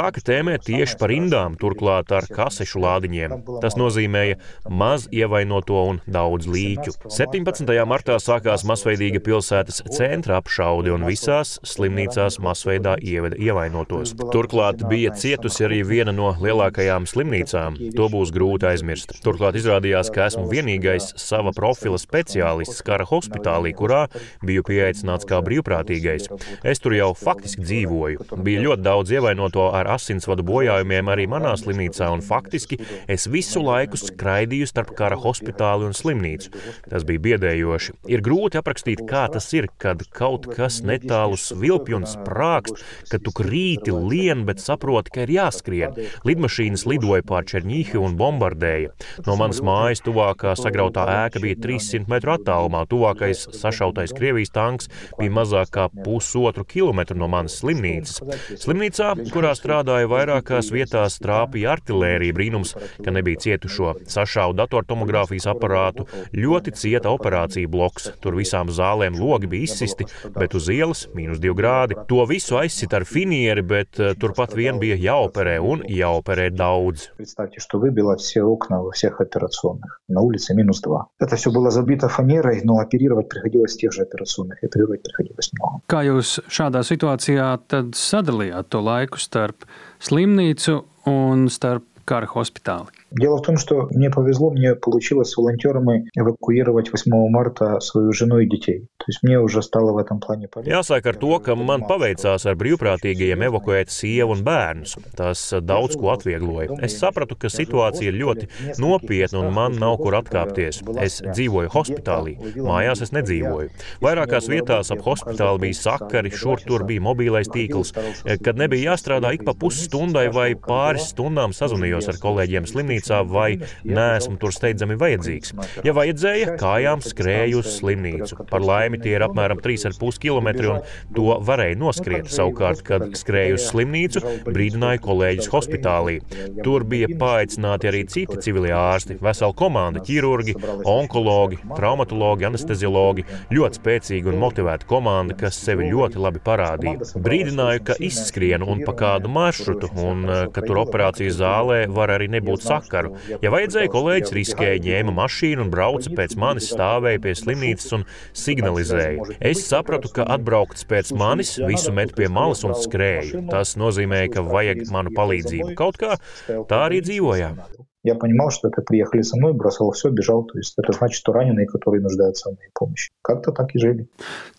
sāka tēmēt tieši par rindām, turklāt ar kasešu lādiņiem. Tas nozīmēja maz ievainoto un daudz līķu. 17. martā sākās masveidīga pilsētas centra apšaude un visās slimnīcās masveidā ieveda ievainotos. Turklāt bija cietusi arī viena no lielākajām slimnīcām. To būs grūti aizmirst. Turklāt izrādījās, ka esmu vienīgais sava profila speciālists kara hospitālī, kurā biju pieaicināts kā brīvprātīgais. Es tur jau faktiski dzīvoju. Bija ļoti daudz ievainoto ar asinsvadu bojājumiem arī manā slimnīcā, un faktiski es visu laiku skraidīju starp kara hospitāli un slimnīcu. Tas bija biedējoši. Ir grūti aprakstīt, kā tas ir, kad kaut kas netālu svilpj un sprākst, kad tu krīti lien, bet saproti, ka ir jāskrien. Lidmašīnas lidoja pār Černīhi un bombardēja. No manas mājas tuvākā sagrautā ēka bija 300 metru attālumā. Tuvākais sašautais Krievijas tanks bija mazāk kā pusotru kilometru no manas slimnīcas. Slimnīcā, kurā strādāja strādāja vairākās vietās trāpīja artilērija. Brīnums, ka nebija cietušo. Sašāva datortomogrāfijas aparātu, ļoti cieta operācija bloks. Tur visām zālēm logi bija izsisti, bet uz ielas mīnus 2 grādi. To visu aizsit ar finieri, bet uh, turpat vien bija jāoperē un jāoperē daudz. Представьте, что выбило все окна во всех операционных. На улице минус 2. Это все было забито фанерой, но оперировать приходилось в тех же операционных. Оперировать приходилось много. Kā jūs šādā situācijā tad sadalījāt to laiku starp slimnīcu un starp kara hospitāli? Дело в том, что мне повезло, мне получилось с волонтерами эвакуировать 8 марта свою жену и детей. То есть мне уже стало в этом плане полегче. Jāsāk ar to, ka man paveicās ar brīvprātīgajiem evakuēt sievu un bērnus. Tas daudz ko atviegloja. Es sapratu, ka situācija ir ļoti nopietna un man nav kur atkāpties. Es dzīvoju hospitālī, mājās es nedzīvoju. Vairākās vietās ap hospitāli bija sakari, šur tur bija mobilais tīkls. Kad nebija jāstrādā ik pa pusstundai vai pāris stundām sazvanījos ar kolēģiem slimnīcā slimnīcā vai neesmu tur steidzami vajadzīgs. Ja vajadzēja, kājām skrēju uz slimnīcu. Par laimi tie ir apmēram 3,5 km un to varēja noskriet. Savukārt, kad skrēju uz slimnīcu, brīdināju kolēģis hospitālī. Tur bija paaicināti arī citi civilie ārsti, vesela komanda - ķirurgi, onkologi, traumatologi, anesteziologi. Ļoti spēcīga un motivēta komanda, kas sevi ļoti labi parādīja. Brīdināju, ka izskrienu un pa kādu maršrutu, un ka tur operācijas zālē var arī nebūt saka vakaru. Ja vajadzēja, kolēģis riskēja, ņēma mašīnu un brauca pēc manis, stāvēja pie slimnīcas un signalizēja. Es sapratu, ka atbraukts pēc manis, visu met pie malas un skrēju. Tas nozīmēja, ka vajag manu palīdzību. Kaut kā tā arī dzīvojām. Я понимал, что это приехали со мной, бросал все, бежал. То есть это значит, что раненые, которые нуждаются в моей помощи. Как-то так и жили.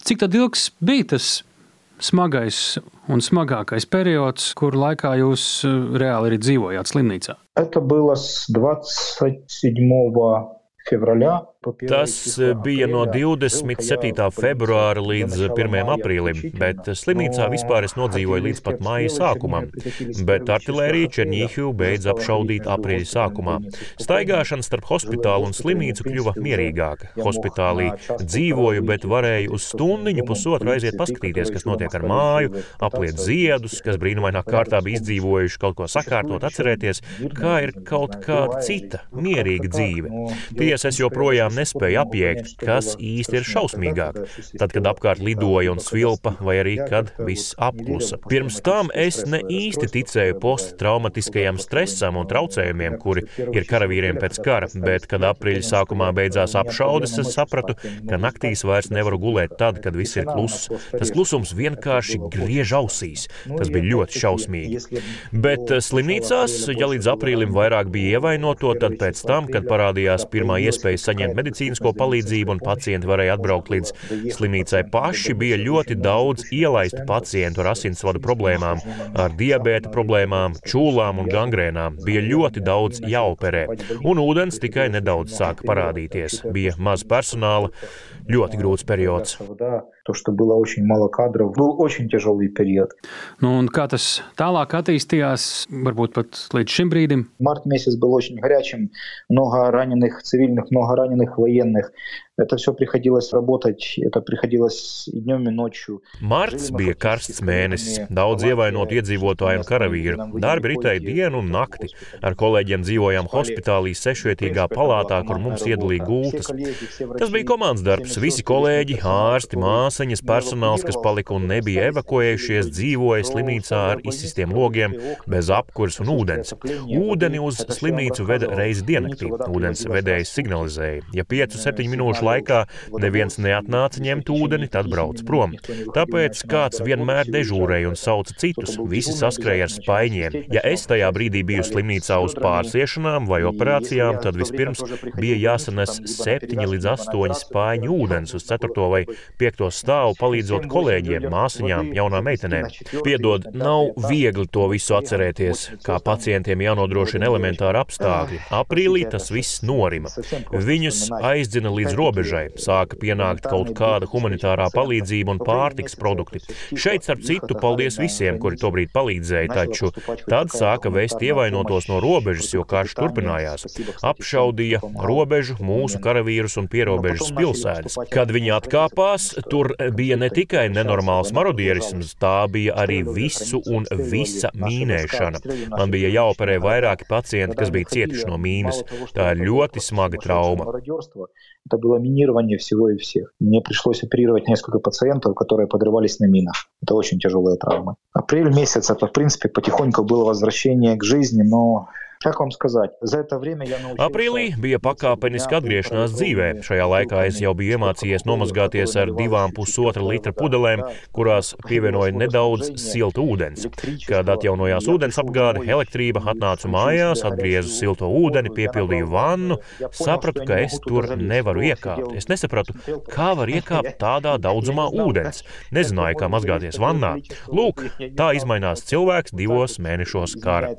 Cik tad ilgs bija tas smagais un smagākais periods, kur laikā jūs reāli arī dzīvojāt slimnīcā? Это было с 27 февраля Tas eh, bija no 27. februāra līdz 1. aprīlim, bet slimnīcā vispār es nodzīvoju līdz pat māja sākumam. Bet artilērija Černīhiu beidz apšaudīt aprīļa sākumā. Staigāšana starp hospitālu un slimnīcu kļuva mierīgāka. Hospitālī dzīvoju, bet varēju uz stundiņu pusotru aiziet paskatīties, kas notiek ar māju, apliet ziedus, kas brīnumainā kārtā bija izdzīvojuši, kaut ko sakārtot, atcerēties, kā ir kaut kāda cita, mierīga dzīve. Tiesa, es joprojām nespēju apiekt, kas īsti ir šausmīgāk. Tad, kad apkārt lidoja un svilpa, vai arī kad viss apklusa. Pirms tam es ne īsti ticēju posttraumatiskajam stresam un traucējumiem, kuri ir karavīriem pēc kara, bet, kad aprīļa sākumā beidzās apšaudes, es sapratu, ka naktīs vairs nevaru gulēt tad, kad viss ir kluss. Tas klusums vienkārši griež ausīs. Tas bija ļoti šausmīgi. Bet slimnīcās, ja līdz aprīlim vairāk bija ievainoto, tad pēc tam, kad parādījās pirmā iespēja saņemt medicīnisko palīdzību, un pacienti varēja atbraukt līdz slimnīcai paši. Bija ļoti daudz ielaistu pacientu ar asinsvadu problēmām, ar diabēta problēmām, čūlām un gangrēnām. Bija ļoti daudz jāoperē, un ūdens tikai nedaudz sāka parādīties. Bija maz personāla, ļoti grūts periods. То, что было очень мало кадров, был очень тяжелый период. Nu, un kā tas tālāk attīstījās, varbūt pat līdz šim brīdim? Март месяц был очень горячим, много раненых цивильных, много раненых военных. Это все приходилось работать, это приходилось и днем, и ночью. Marts bija karsts mēnesis, daudz ievainot iedzīvotāju un karavīru. Darbi ritēja dienu un nakti. Ar kolēģiem dzīvojām hospitālī sešvietīgā palātā, kur mums iedalīja gultas. Tas bija komandas darbs. Visi kolēģi, ārsti, māsaņas, personāls, kas palika un nebija evakuējušies, dzīvoja slimnīcā ar izsistiem logiem, bez apkurs un ūdens. Ūdeni uz slimnīcu veda reizi diennaktī. Ūdens vedējs signalizēja, ja 5-7 minūšu laikā neviens neatnāca ņemt ūdeni, tad brauc prom. Tāpēc kāds vienmēr dežūrēja un sauca citus. Visi saskrēja ar spaiņiem. Ja es tajā brīdī biju slimnīcā uz pārsiešanām vai operācijām, tad vispirms bija jāsanes 7 līdz 8 spaiņu ūdens uz 4 vai 5 stāvu, palīdzot kolēģiem, māsiņām, jaunām meitenēm. Piedod, nav viegli to visu atcerēties, kā pacientiem jānodrošina elementāri apstākļi. Aprīlī tas viss norima. Viņus aizdina līdz robežai robežai, sāka pienākt kaut kāda humanitārā palīdzība un pārtiks produkti. Šeit, starp citu, paldies visiem, kuri tobrīd palīdzēja, taču tad sāka vēst ievainotos no robežas, jo karš turpinājās. Apšaudīja robežu, mūsu karavīrus un pierobežas pilsētas. Kad viņi atkāpās, tur bija ne tikai nenormāls marodierisms, tā bija arī visu un visa mīnēšana. Man bija jāoperē vairāki pacienti, kas bija cietuši no mīnas. Tā ir ļoti smaga trauma. Это было минирование всего и всех. Мне пришлось оперировать несколько пациентов, которые подрывались на минах. Это очень тяжелая травма. Апрель месяц, это, в принципе, потихоньку было возвращение к жизни, но Aprīlī bija pakāpeniska atgriešanās dzīvē. Šajā laikā es jau biju iemācījies nomazgāties ar divām pusotra litra pudelēm, kurās pievienoja nedaudz siltu ūdens. Kad atjaunojās ūdens apgāde, elektrība atnācu mājās, atgriezu silto ūdeni, piepildīju vannu, sapratu, ka es tur nevaru iekāpt. Es nesapratu, kā var iekāpt tādā *laughs* daudzumā ūdens. Nezināju, kā mazgāties vannā. Lūk, tā izmainās cilvēks divos mēnešos kara.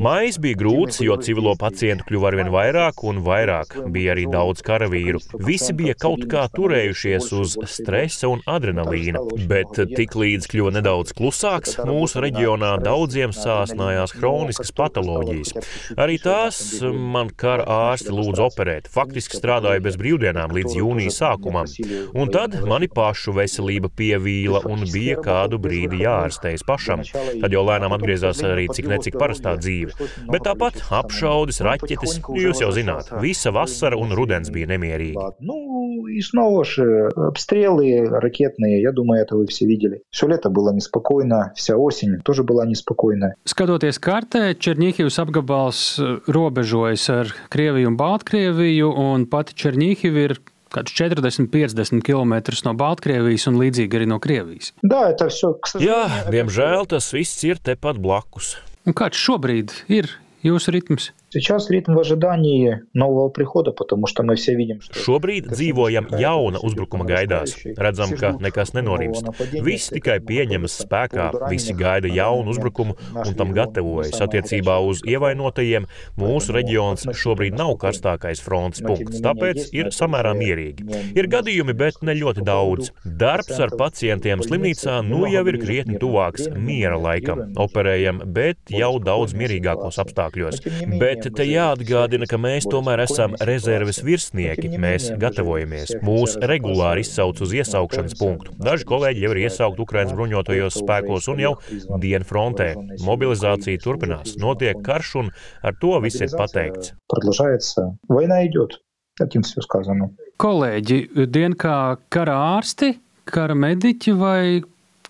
Mājas bija grūts, jo civilo pacientu kļuva arvien vairāk un vairāk. Bija arī daudz karavīru. Visi bija kaut kā turējušies uz stresa un adrenalīna, bet tiklīdz kļuva nedaudz klusāks, mūsu reģionā daudziem sāsnājās hroniskas patoloģijas. Arī tās man kara ārsti lūdza operēt. Faktiski strādāju bez brīvdienām līdz jūnija sākumam. Un tad mani pašu veselība pievīla un bija kādu brīdi jāārstējas pašam. Tad jau lēnām atgriezās arī cik necik parastā dzīve. Bet tāpat apšaudes, raķetes, jūs jau zināt, visa vasara un rudens bija nemierīgi. Ну, и снова же обстрелы ракетные, я думаю, это вы все видели. Все лето было неспокойно, вся осень тоже была неспокойная. Skatoties kartē, Černīhivas apgabals robežojas ar Krieviju un Baltkrieviju, un pati Černīhiva ir kāds 40-50 km no Baltkrievijas un līdzīgi arī no Krievijas. Да, это все, к Jā, сожалению, diemžēl tas viss ir tepat blakus. Un kāds šobrīd ir jūsu ritms? Сейчас ритм в ожидании нового прихода, потому что мы все видим, что... Šobrīd dzīvojam jauna uzbrukuma gaidās. Redzam, ka nekas nenorimst. Viss tikai pieņemas spēkā, visi gaida jaunu uzbrukumu un tam gatavojas. Attiecībā uz ievainotajiem mūsu reģions šobrīd nav karstākais fronts punkts, tāpēc ir samērā mierīgi. Ir gadījumi, bet ne ļoti daudz. Darbs ar pacientiem slimnīcā nu jau ir krietni tuvāks miera laikam. Operējam, bet jau daudz mierīgākos apstākļos. Bet Bet te jāatgādina, ka mēs tomēr esam rezerves virsnieki. Mēs gatavojamies. Mūs regulāri izsauc uz iesaukšanas punktu. Daži kolēģi jau ir iesaukt Ukrainas bruņotajos spēkos un jau dienfrontē. Mobilizācija turpinās, notiek karš un ar to viss ir pateikts. Kolēģi, dienā kara ārsti, kara mediķi vai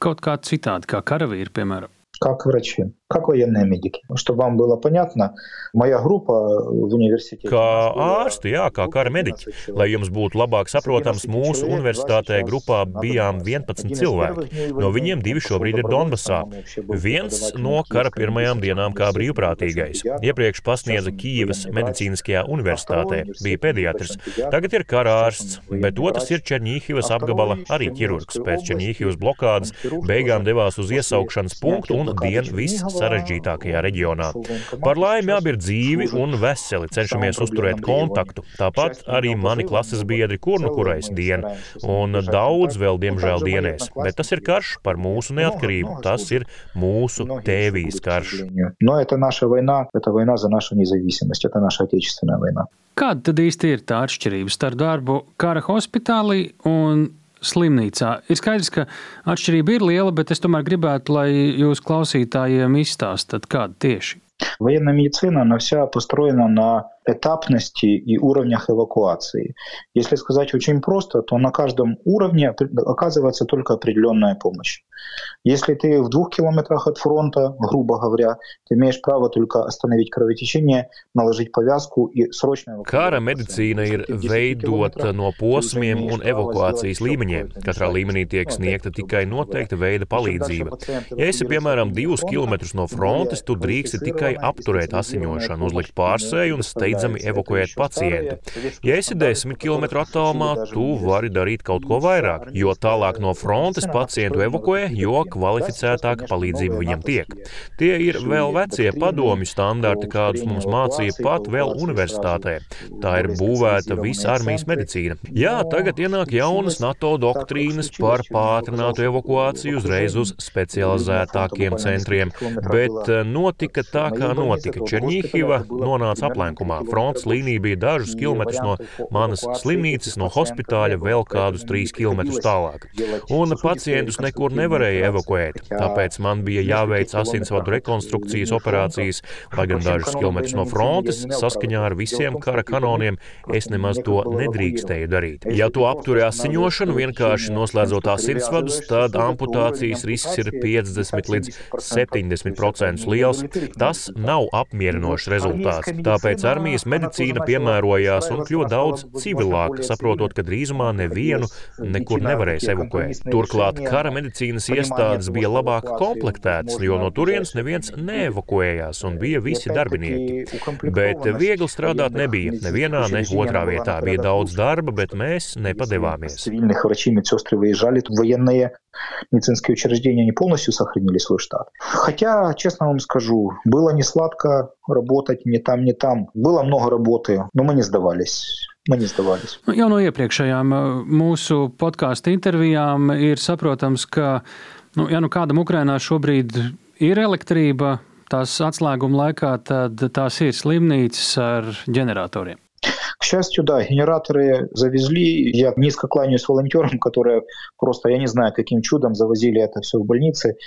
kaut kā citādi, kā karavīri, piemēram? Kā karavīri как военные медики. Чтобы вам было понятно, моя группа в университете... Kā ārsti, jā, kā kara mediķi. Lai jums būtu labāk saprotams, mūsu universitātē grupā bijām 11 cilvēki. No viņiem divi šobrīd ir Donbasā. Viens no kara pirmajām dienām kā brīvprātīgais. Iepriekš pasniedza Kīivas medicīniskajā universitātē, bija pediatrs. Tagad ir kara ārsts, bet otrs ir Černīhivas apgabala arī ķirurgs. Pēc Černīhivas blokādes beigām devās uz iesaukšanas punktu un dien viss sarežģītākajā reģionā. Par laimi abi ir dzīvi un veseli, cenšamies uzturēt kontaktu. Tāpat arī mani klases biedri kurnu kurais dien, un daudz vēl diemžēl dienēs. Bet tas ir karš par mūsu neatkarību, tas ir mūsu tēvijas karš. Но это наша война, это война за нашу независимость, это наша отечественная война. Kāda tad īsti ir tā atšķirība starp darbu kara hospitālī un slimnīcā? Ir skaidrs, ka atšķirība ir liela, bet es tomēr gribētu, lai jūs klausītājiem izstāstat, kāda tieši. Военная медицина, она вся построена на этапности и уровнях эвакуации. Если сказать очень просто, то на каждом уровне оказывается только определенная помощь. Если ты в двух километрах от фронта, грубо говоря, ты имеешь право только остановить кровотечение, наложить повязку и срочно... Kara medicīna ir veidota no posmiem un evakuācijas līmeņiem. Katrā līmenī tiek sniegta tikai noteikta veida palīdzība. Ja esi, piemēram, divus kilometrus no frontes, tu drīksti tikai apturēt asiņošanu, uzlikt pārsēju un steidzami evakuēt pacientu. Ja esi 10 km attālumā, tu vari darīt kaut ko vairāk, jo tālāk no frontes pacientu evakuē, jo kvalificētāka palīdzība viņam tiek. Tie ir vēl vecie padomju standarti, kādus mums mācīja pat vēl universitātē. Tā ir būvēta visa armijas medicīna. Jā, tagad ienāk jaunas NATO doktrīnas par pātrinātu evakuāciju uzreiz uz specializētākiem centriem, bet notika tā, kā notika. Černīhiva nonāca aplenkumā. Frontes līnija bija dažus kilometrus no manas slimnīcas, no hospitāļa vēl kādus trīs kilometrus tālāk. Un pacientus nekur nevarēja evakuēt. Tāpēc man bija jāveic asinsvadu rekonstrukcijas operācijas, lai gan dažus kilometrus no frontes, saskaņā ar visiem kara kanoniem, es nemaz to nedrīkstēju darīt. Ja to apturē asiņošanu, vienkārši noslēdzot asinsvadus, tad amputācijas risks ir 50 līdz 70% liels. Tas nav apmierinošs rezultāts. Tāpēc armijas medicīna piemērojās un kļuva daudz civilāka, saprotot, ka drīzumā nevienu nekur nevarēs evakuēt. Turklāt kara medicīnas iestādes bija labāk komplektētas, jo no turienes neviens neevakuējās un bija visi darbinieki. Bet viegli strādāt nebija. Nevienā, ne otrā vietā bija daudz darba, bet mēs nepadevāmies. медицинские учреждения не полностью сохранили свой штат. Хотя, честно вам скажу, было не сладко работать ни там, ни там. Было много работы, но мы не сдавались. Nu, jau no iepriekšējām uh, mūsu podkāstu intervijām ir saprotams, ka, nu, ja nu kādam Ukrainā šobrīd ir elektrība, tās atslēguma laikā, tad tās ir slimnīcas ar ģeneratoriem. К счастью, да, генераторы завезли. Я низко кланяюсь волонтерам, которые просто, я не знаю, каким чудом завозили это все в больницы.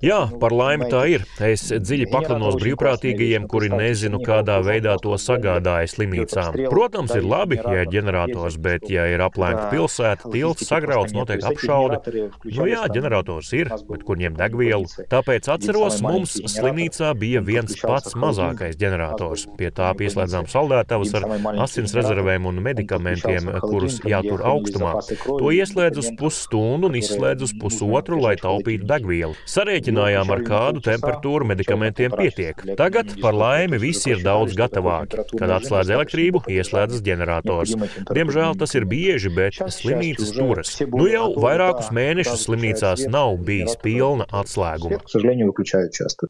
Jā, par laimi tā ir. Es dziļi paklanos brīvprātīgajiem, kuri nezinu, kādā veidā to sagādāja slimnīcām. Protams, ir labi, ja ir ģenerators, bet, ja ir aplēkta pilsēta, tilts sagrauts, notiek apšaude. Nu jā, ģenerators ir, bet kur ņemt degvielu? Tāpēc atceros, mums slimnīcā bija viens pats mazākais ģenerators. Pie tā pieslēdzām saldētavas ar asins rezervēm un medikamentiem, kurus jātur augstumā. To ieslēdz uz pusstundu un izslēdz uz pusotru, lai taupītu degvielu. Sarēķinājām, ar kādu temperatūru medikamentiem pietiek. Tagad, par laimi, visi ir daudz gatavāki. Kad atslēdz elektrību, ieslēdzas ģenerators. Diemžēl tas ir bieži, bet slimnīcas turas. Nu jau vairākus mēnešus slimnīcās nav bijis pilna atslēguma.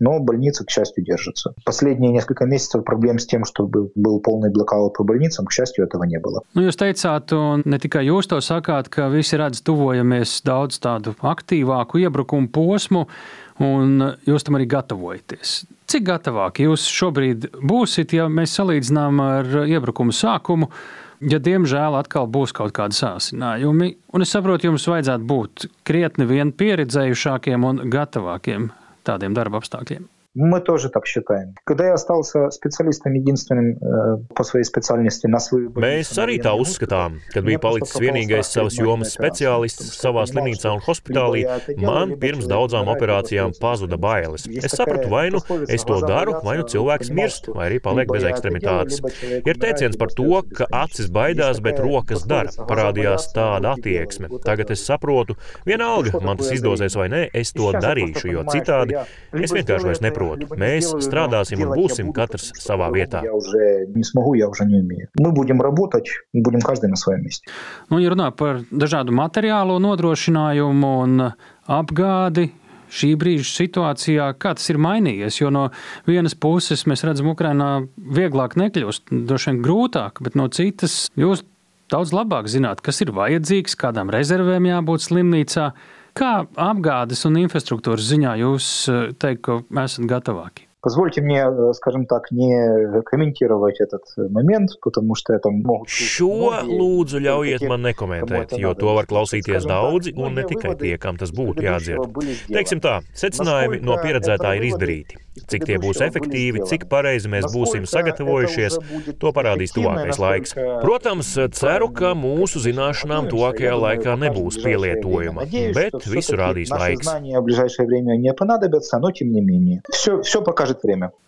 Но больницы, к счастью, держатся. Последние несколько месяцев проблем с тем, что был, был полный блокаут по больницам, больницам, к счастью, этого не было. Nu, jūs teicāt, un ne tikai jūs to sakāt, ka visi redz, tuvojamies daudz tādu aktīvāku iebrukumu posmu, un jūs tam arī gatavojaties. Cik gatavāki jūs šobrīd būsiet, ja mēs salīdzinām ar iebrukumu sākumu? Ja diemžēl atkal būs kaut kādi sācinājumi, un es saprotu, jums vajadzētu būt krietni vien pieredzējušākiem un gatavākiem tādiem darba apstākļiem. Мы тоже так считаем. Когда я остался специалистом единственным э, по своей специальности на свою Mēs arī tā uzskatām, kad bija palicis vienīgais savas jomas speciālists savā slimnīcā un hospitālī, man pirms daudzām operācijām pazuda bailes. Es sapratu, vai nu es to daru, vai nu cilvēks mirst, vai arī paliek bez ekstremitātes. Ir teiciens par to, ka acis baidās, bet rokas dara. Parādījās tāda attieksme. Tagad es saprotu, vienalga, man tas izdosies vai nē, es to darīšu, jo citādi es vienkārši vairs neprotu nesaprotu. Mēs strādāsim un būsim katrs savā vietā. Nu, ja runā par dažādu materiālo nodrošinājumu un apgādi, šī brīža situācijā, kā tas ir mainījies. Jo no vienas puses mēs redzam, ka Ukraiņā vieglāk nekļūst, droši vien grūtāk, bet no citas jūs daudz labāk zināt, kas ir vajadzīgs, kādām rezervēm jābūt slimnīcā. Kā apgādes un infrastruktūras ziņā jūs eh, teikt, ka esat gatavāki? Позвольте мне, э, скажем так, не комментировать этот момент, потому что это могут... Šo lūdzu ļaujiet man nekomentēt, jo to var klausīties daudzi un ne tikai tie, kam tas būtu jādzird. Teiksim tā, secinājumi no pieredzētā ir izdarīti. Cik tie būs efektīvi, cik pareizi mēs būsim sagatavojušies, to parādīs tuvākais laiks. Protams, ceru, ka mūsu zināšanām tuvākajā laikā nebūs pielietojuma, bet visu rādīs laiks.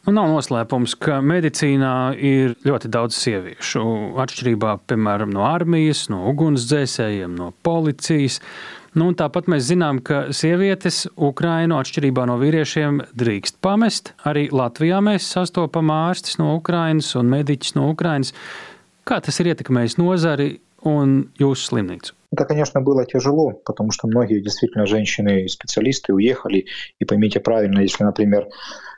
Un nu, nav noslēpums, ka medicīnā ir ļoti daudz sieviešu. Atšķirībā, piemēram, no armijas, no ugunsdzēsējiem, no policijas. Nu, tāpat mēs zinām, ka sievietes Ukrainu atšķirībā no vīriešiem drīkst pamest. Arī Latvijā mēs sastopam ārstus no Ukrainas un mediķus no Ukrainas. Kā tas ir ietekmējis nozari un jūsu slimnīcu? Это, конечно, было тяжело, потому что многие действительно женщины-специалисты уехали. И поймите правильно, если, например,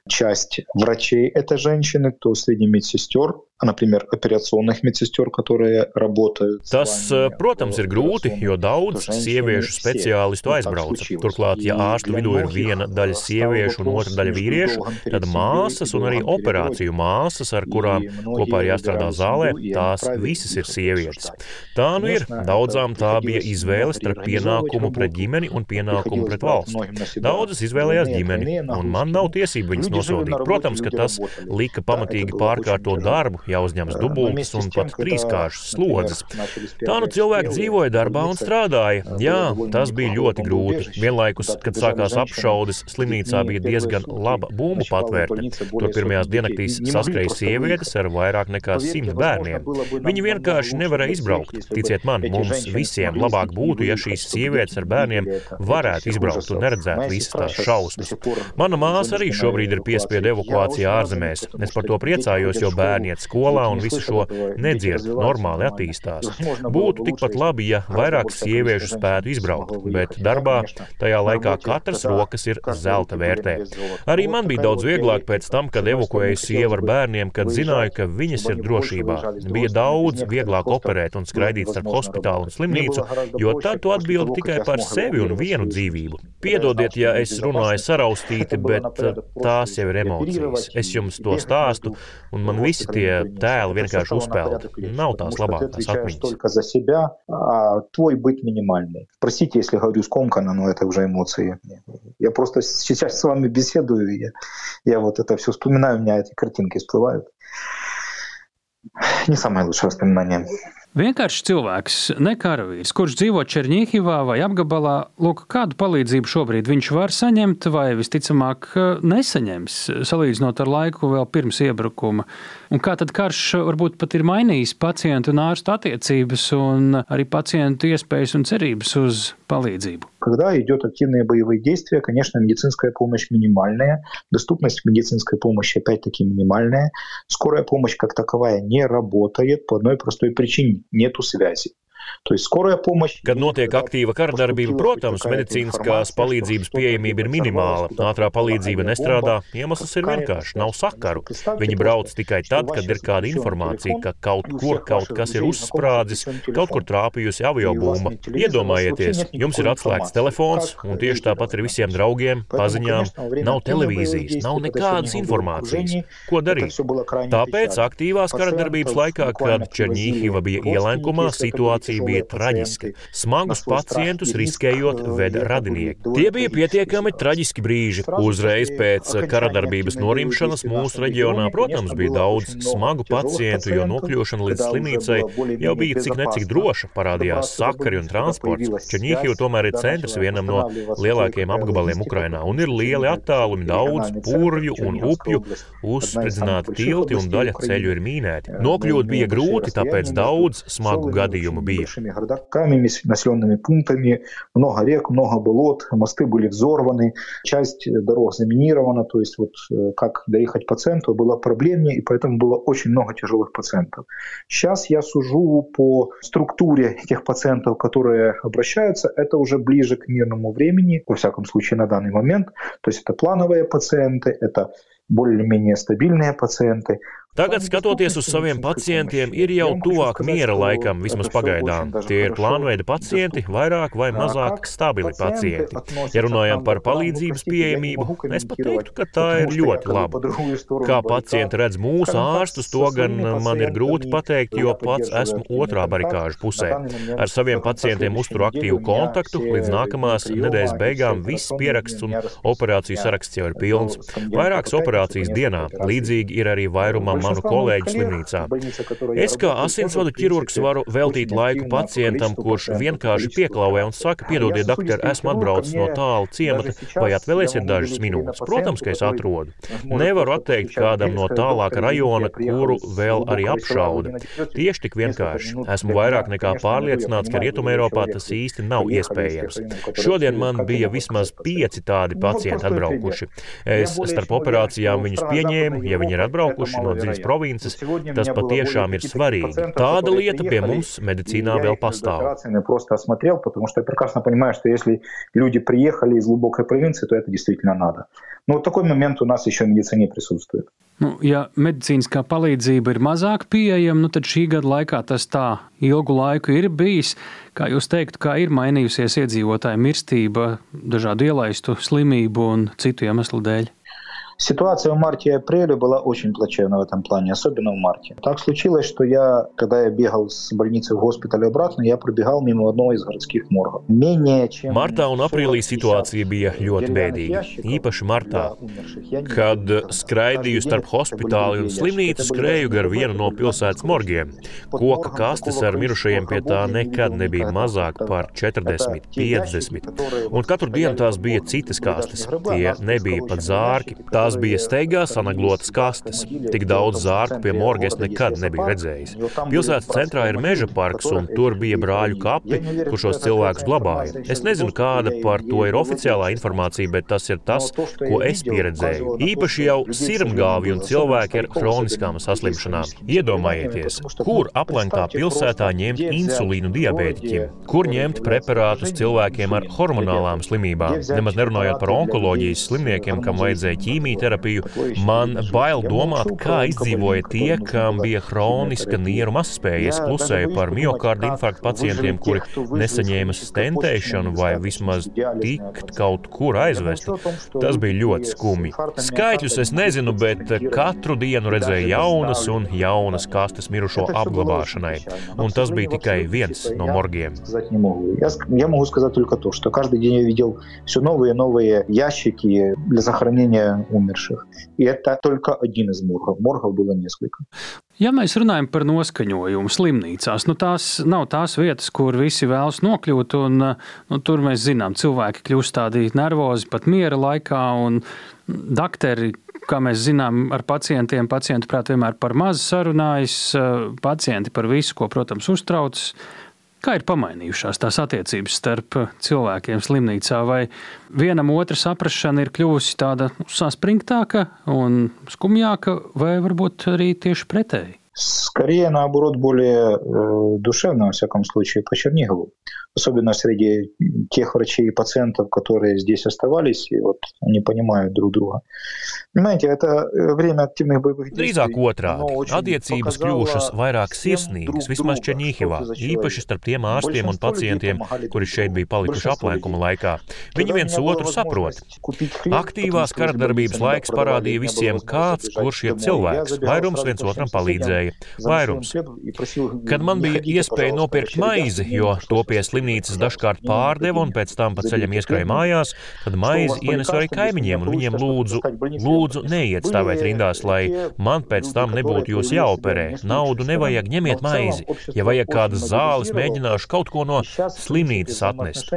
часть врачей это женщины, то среди медсестер например, операционных медсестер, которые работают. Tas, protams, ir grūti, jo daudz sieviešu speciālistu aizbrauca. Turklāt, ja ārstu vidū ir viena daļa sieviešu un otra daļa vīriešu, tad māsas un arī operāciju māsas, ar kurām kopā ir jāstrādā zālē, tās visas ir sievietes. Tā nu ir. Daudzām tā bija izvēle starp pienākumu pret ģimeni un pienākumu pret valsti. Daudzas izvēlējās ģimeni, un man nav tiesību viņas nosodīt. Protams, ka tas lika pamatīgi pārkārtot darbu, jāuzņemas dubultas un pat trīskāršas slodzes. Tā nu cilvēki dzīvoja darbā un strādāja. Jā, tas bija ļoti grūti. Vienlaikus, kad sākās apšaudes, slimnīcā bija diezgan laba bumbu patvērta. Tur pirmajās diennaktīs saskrēja sievietes ar vairāk nekā simt bērniem. Viņi vienkārši nevarēja izbraukt. Ticiet man, mums visiem labāk būtu, ja šīs sievietes ar bērniem varētu izbraukt un neredzētu visas tās šausmas. Mana māsa arī šobrīd ir piespiedu evakuācijā ārzemēs. Es par to priecājos, jo bērni iet skolā un visu šo nedzird, normāli attīstās. Būtu tikpat labi, ja vairāk sieviešu spētu izbraukt, bet darbā tajā laikā katras rokas ir zelta vērtē. Arī man bija daudz vieglāk pēc tam, kad evakuēju sievu ar bērniem, kad zināju, ka viņas ir drošībā. Bija daudz vieglāk operēt un skraidīt starp hospitālu un slimnīcu, jo tad tu atbildi tikai par sevi un vienu dzīvību. Piedodiet, ja es runāju saraustīti, bet tās jau ir emocijas. Es jums to stāstu, un man visi tie tēli vienkārši uzspēlēt. Nav tās labākās atmiņas. Твой быт минимальный. Простите, если говорю скомканно, но это уже эмоции. Я просто сейчас с вами беседую, и я, я вот это все вспоминаю, у меня эти картинки всплывают. Не самое лучшее воспоминание. Vienkārši cilvēks, ne karavīrs, kurš dzīvo Černīhivā vai apgabalā, lūk, kādu palīdzību šobrīd viņš var saņemt, vai visticamāk nesaņems, salīdzinot ar laiku vēl pirms iebrukuma. Un kā tad karš varbūt pat ir mainījis pacientu un ārstu attiecības un arī pacientu iespējas un cerības uz palīdzību? Когда идет активные боевые действия, конечно, медицинская помощь минимальная, доступность медицинской помощи опять-таки минимальная. Скорая помощь как таковая не работает по одной простой причине – Нету связи. Kad notiek aktīva karadarbība, protams, medicīniskās palīdzības pieejamība ir minimāla. Ātrā palīdzība nestrādā. Iemesls ir vienkāršs - nav sakaru. Viņi brauc tikai tad, kad ir kāda informācija, ka kaut kur kaut kas ir uzsprādzis, kaut kur trāpījusi aviobumba. Iedomājieties, jums ir atslēgts telefons, un tieši tāpat ir visiem draugiem, paziņām. Nav televīzijas, nav nekādas informācijas. Ko darīt? Tāpēc aktīvās karadarbības laikā, kad Černīhiva bija ielenkumā, situācija situācija bija traģiska. Smagus pacientus riskējot veda radinieki. Tie bija pietiekami traģiski brīži. Uzreiz pēc karadarbības norimšanas mūsu reģionā, protams, bija daudz smagu pacientu, jo nokļūšana līdz slimnīcai jau bija cik necik droša. Parādījās sakari un transports. Černihiv tomēr ir centrs vienam no lielākajiem apgabaliem Ukrainā un ir lieli attālumi, daudz purvju un upju, uzspridzināti tilti un daļa ceļu ir mīnēti. Nokļūt bija grūti, tāpēc daudz smagu gadījumu bija большими городками, населенными пунктами, много рек, много болот, мосты были взорваны, часть дорог заминирована, то есть вот э, как доехать пациенту было проблемнее, и поэтому было очень много тяжелых пациентов. Сейчас я сужу по структуре тех пациентов, которые обращаются, это уже ближе к мирному времени, во всяком случае на данный момент, то есть это плановые пациенты, это более-менее стабильные пациенты. Tagad, skatoties uz saviem pacientiem, ir jau tuvāk miera laikam, vismaz pagaidām. Tie ir plānveida pacienti, vairāk vai mazāk stabili pacienti. Ja runājam par palīdzības pieejamību, es pat teiktu, ka tā ir ļoti laba. Kā pacienti redz mūsu ārstus, to gan man ir grūti pateikt, jo pats esmu otrā barikāžu pusē. Ar saviem pacientiem uzturu aktīvu kontaktu, līdz nākamās nedēļas beigām viss pieraksts un operāciju saraksts jau ir pilns. Vairākas operācijas dienā, līdzīgi ir arī vairumam manu kolēģu slimnīcā. Es kā asinsvadu ķirurgs varu veltīt laiku pacientam, kurš vienkārši pieklauvē un saka, piedodiet, doktor, esmu atbraucis no tālu ciemata, vai atvēlēsiet dažas minūtes. Protams, ka es atrodu. Nevaru atteikt kādam no tālāka rajona, kuru vēl arī apšauda. Tieši tik vienkārši. Esmu vairāk nekā pārliecināts, ka Rietumē Eiropā tas īsti nav iespējams. Šodien man bija vismaz pieci tādi pacienti atbraukuši. Es starp operācijām viņus pieņēmu, ja viņi ir atbraukuši no dziļas provinces, tas patiešām ir svarīgi. Tāda lieta pie mums медицина vēl pastāv. просто осмотрел, потому что я прекрасно понимаю, что если люди приехали из глубокой провинции, то это действительно надо. Но вот такой момент у нас еще в медицине присутствует. Nu, ja medicīniskā palīdzība ir mazāk pieejama, nu tad šī gada laikā tas tā ilgu laiku ir bijis. Kā jūs teiktu, kā ir mainījusies iedzīvotāju mirstība dažādu ielaistu slimību un citu iemeslu dēļ? Ситуация в марте и апреле была очень плачевна в этом плане, особенно в марте. Так случилось, что я, когда я бегал с больницы в госпиталь обратно, я пробегал мимо одного из городских моргов. Менее чем... Martā un aprīlī situācija bija ļoti bēdīga. Īpaši martā, kad skraidīju starp hospitāli un slimnīcu, skrēju gar vienu no pilsētas morgiem. Koka kastes ar mirušajiem pie tā nekad nebija mazāk par 40, 50. Un katru dienu tās bija citas kastes. Tie nebija pat zārki. Tās bija steigā sanaglotas kastes. Tik daudz zārku pie morga es nekad nebiju redzējis. Pilsētas centrā ir meža parks, un tur bija brāļu kapi, kur šos cilvēkus glabāja. Es nezinu, kāda par to ir oficiālā informācija, bet tas ir tas, ko es pieredzēju. Īpaši jau sirmgāvi un cilvēki ar hroniskām saslimšanām. Iedomājieties, kur aplenktā pilsētā ņemt insulīnu diabētiķiem, kur ņemt preparātus cilvēkiem ar hormonālām slimībām, nemaz nerunājot par onkoloģijas slimniekiem, kam vajadzēja ķīmijterapiju. Man bail domāt, kā izdzīvoja tie, kam bija hroniska nieru mazspēja. Es klusēju par miokārdu infarktu pacientiem, kuri nesaņēma stentēšanu vai vismaz tikt kaut kur aizvest. Tas bija ļoti skumji. Skaitļus es nezinu, bet katru dienu redzēju jaunas un jaunas kastes mirušo apglabāšanai. Un tas bija tikai viens no morgiem. Я могу сказать только то, что каждый день я видел все новые и новые ящики для захоронения умерших. И это только один из моргов. Моргов было несколько. Ja mēs runājam par noskaņojumu slimnīcās, nu tās nav tās vietas, kur visi vēlas nokļūt. Un, nu, tur mēs zinām, cilvēki kļūst tādi nervozi pat miera laikā. Dakteri, kā mēs zinām, ar pacientiem, pacientu prāt vienmēr par maz sarunājas, pacienti par visu, ko, protams, uztraucas. Kā ir pamainījušās tās attiecības starp cilvēkiem slimnīcā, vai vienam otra saprāšana ir kļuvusi tāda saspringtāka un skumjāka, vai varbūt arī tieši pretēji? Скорее, наоборот, более э, душевно, во всяком случае, по Чернигову. Особенно среди тех врачей и пациентов, которые здесь оставались, и вот они понимают друг друга. Понимаете, это время активных боевых действий. Drīzāk otrādi. Attiecības kļuvušas vairāk sirsnīgas, vismaz Černīhivā, īpaši starp tiem ārstiem un pacientiem, kuri šeit bija palikuši aplēkuma laikā. Viņi viens otru saprot. Aktīvās karadarbības laiks parādīja visiem, kāds kurš ir cilvēks. Vairums viens otram palīdzēja. Vairums. Kad man bija iespēja nopirkt maizi, jo to pie slimnīcas dažkārt pārdeva un pēc tam pa ceļam ieskrēja mājās, tad maizi ienesu arī kaimiņiem un viņiem lūdzu, lūdzu neiet stāvēt rindās, lai man pēc tam nebūtu jūs jāoperē. Naudu nevajag, ņemiet maizi. Ja vajag kādas zāles, mēģināšu kaut ko no slimnīcas atnest.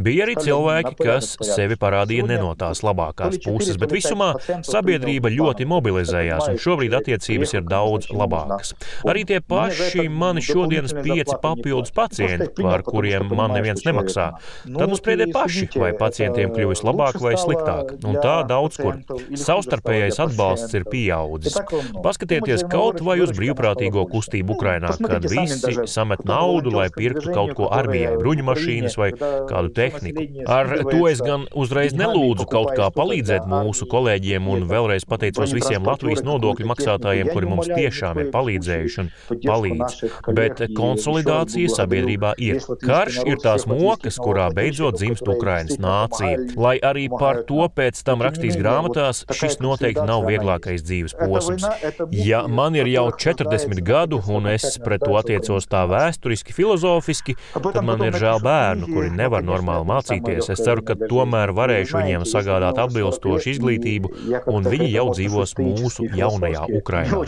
Bija arī cilvēki, kas sevi parādīja ne no tās labākās puses, bet visumā sabiedrība ļoti mobilizējās un šobrīd attiecības ir daudz labākas. Arī tie paši mani šodienas pieci papildus pacienti, par kuriem man neviens nemaksā. Tad uzspriedē paši, vai pacientiem kļuvis labāk vai sliktāk. Un tā daudz kur. Savstarpējais atbalsts ir pieaudzis. Paskatieties kaut vai uz brīvprātīgo kustību Ukrainā, kad visi samet naudu, lai pirktu kaut ko armijai, bruņumašīnas vai kādu tehniku. Ar to es gan uzreiz nelūdzu kaut kā palīdzēt mūsu kolēģiem un vēlreiz pateicos visiem Latvijas nodokļu maksātājiem, kuri mums tiešām ir palīdzējuši un palīdz. Bet konsolidācija sabiedrībā ir. Karš ir tās mokas, kurā beidzot dzimst Ukrainas nācija. Lai arī par to pēc tam rakstīs grāmatās, šis noteikti nav vieglākais dzīves posms. Ja man ir jau 40 gadu un es pret to attiecos tā vēsturiski, filozofiski, tad man ir žēl bērnu, kuri nevar normāli mācīties. Es ceru, ka tomēr varēšu viņiem sagādāt atbilstošu izglītību, un viņi jau dzīvos mūsu jaunajā Ukrainā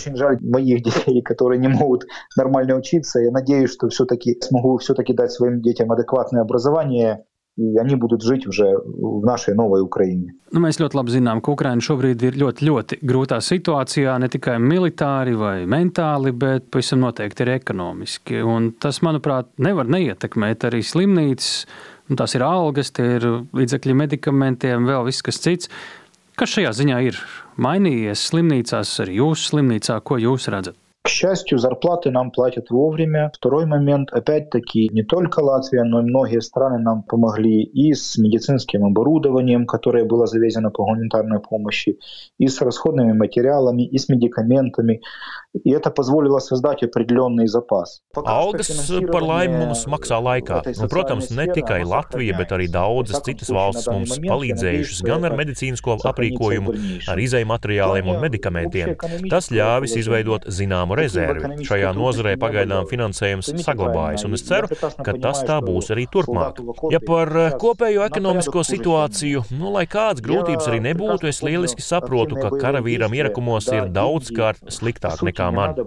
детей, которые не могут нормально учиться. Я надеюсь, что все-таки смогу все-таки дать своим детям адекватное образование, и они будут жить уже в нашей новой Украине. Nu, mēs ļoti labi zinām, ka Ukraina šobrīd ir ļoti, ļoti grūtā situācijā, ne tikai militāri vai mentāli, bet pavisam noteikti ir ekonomiski. Un tas, manuprāt, nevar neietekmēt arī slimnīcas. Un tās ir algas, tie ir līdzekļi medikamentiem, vēl viss kas cits. Kas šajā ziņā ir mainījies slimnīcās, arī jūsu slimnīcā, ko jūs redzat? К счастью, зарплаты нам платят вовремя. Второй момент, опять-таки, не только Латвия, но и многие страны нам помогли и с медицинским оборудованием, которое было завезено по гуманитарной помощи, и с расходными материалами, и с медикаментами. И это позволило создать определенный запас. Algas par laimi mums maksā laikā. Un, protams, ne tikai Latvija, bet arī daudzas citas valstis mums palīdzējušas gan ar medicīnisko aprīkojumu, ar izēju materiāliem un medikamentiem. Tas ļāvis izveidot zināmu rezervi. Šajā nozarē pagaidām finansējums saglabājas, un es ceru, ka tas tā būs arī turpmāk. Ja par kopējo ekonomisko situāciju, nu, lai kādas grūtības arī nebūtu, es lieliski saprotu, ka karavīram ierakumos ir daudzkārt sliktāk nekā man.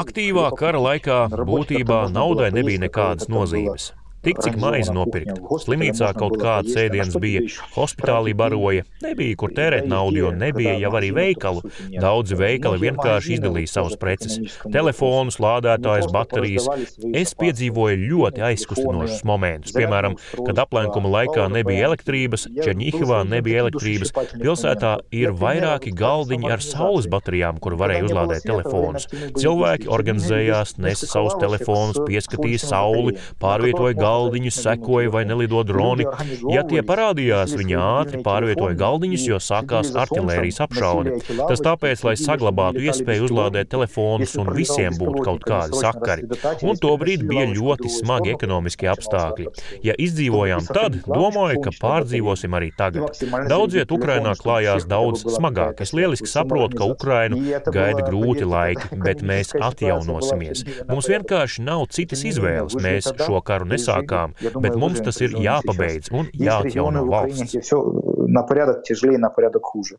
Aktīvā kara laikā būtībā naudai nebija nekādas nozīmes. Tik cik maizi nopirkt. Slimnīcā kaut kāds ēdiens bija, hospitālī baroja, nebija kur tērēt naudu, jo nebija jau arī veikalu. Daudzi veikali vienkārši izdalīja savus preces - telefonus, lādētājus, baterijas. Es piedzīvoju ļoti aizkustinošus momentus. Piemēram, kad aplenkuma laikā nebija elektrības, Černiņhivā nebija elektrības, pilsētā ir vairāki galdiņi ar saules baterijām, kur varēja uzlādēt telefonus. Cilvēki organizējās, nesa savus telefonus, pieskatīja sauli, pārvietoja galdiņu galdiņus, sekoja vai nelido droni. Ja tie parādījās, viņi ātri pārvietoja galdiņus, jo sākās artērijas apšaude. Tas tāpēc, lai saglabātu iespēju uzlādēt telefonus un visiem būtu kaut kādi sakari. Un tobrīd bija ļoti smagi ekonomiskie apstākļi. Ja izdzīvojām tad, domāju, ka pārdzīvosim arī tagad. Daudz viet Ukrainā klājās daudz smagāk. Es lieliski saprotu, ka Ukrainu gaida grūti laiki, bet mēs atjaunosimies. Mums vienkārši nav citas izvēles. Mēs šo karu nesākam sākām, bet mums tas ir jāpabeidz un jāatjauno valsts. На порядок тяжелее, на порядок хуже.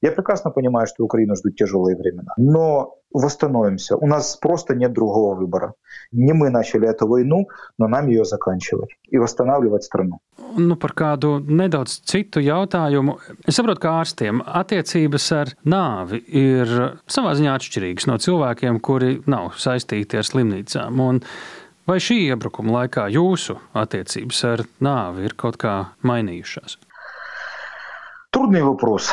Я прекрасно понимаю, что Украину ждут тяжелые времена. Но восстановимся. У нас просто нет другого выбора. Не мы начали эту войну, но нам ее заканчивать и восстанавливать страну. Nu, par kādu nedaudz citu jautājumu. Es saprotu, ka ārstiem attiecības ar nāvi ir savā ziņā atšķirīgas no cilvēkiem, kuri nav saistīti ar slimnīcām. Un Vai šī iebrukuma laikā jūsu attiecības ar nāvi ir kaut kā mainījušās? Трудный вопрос.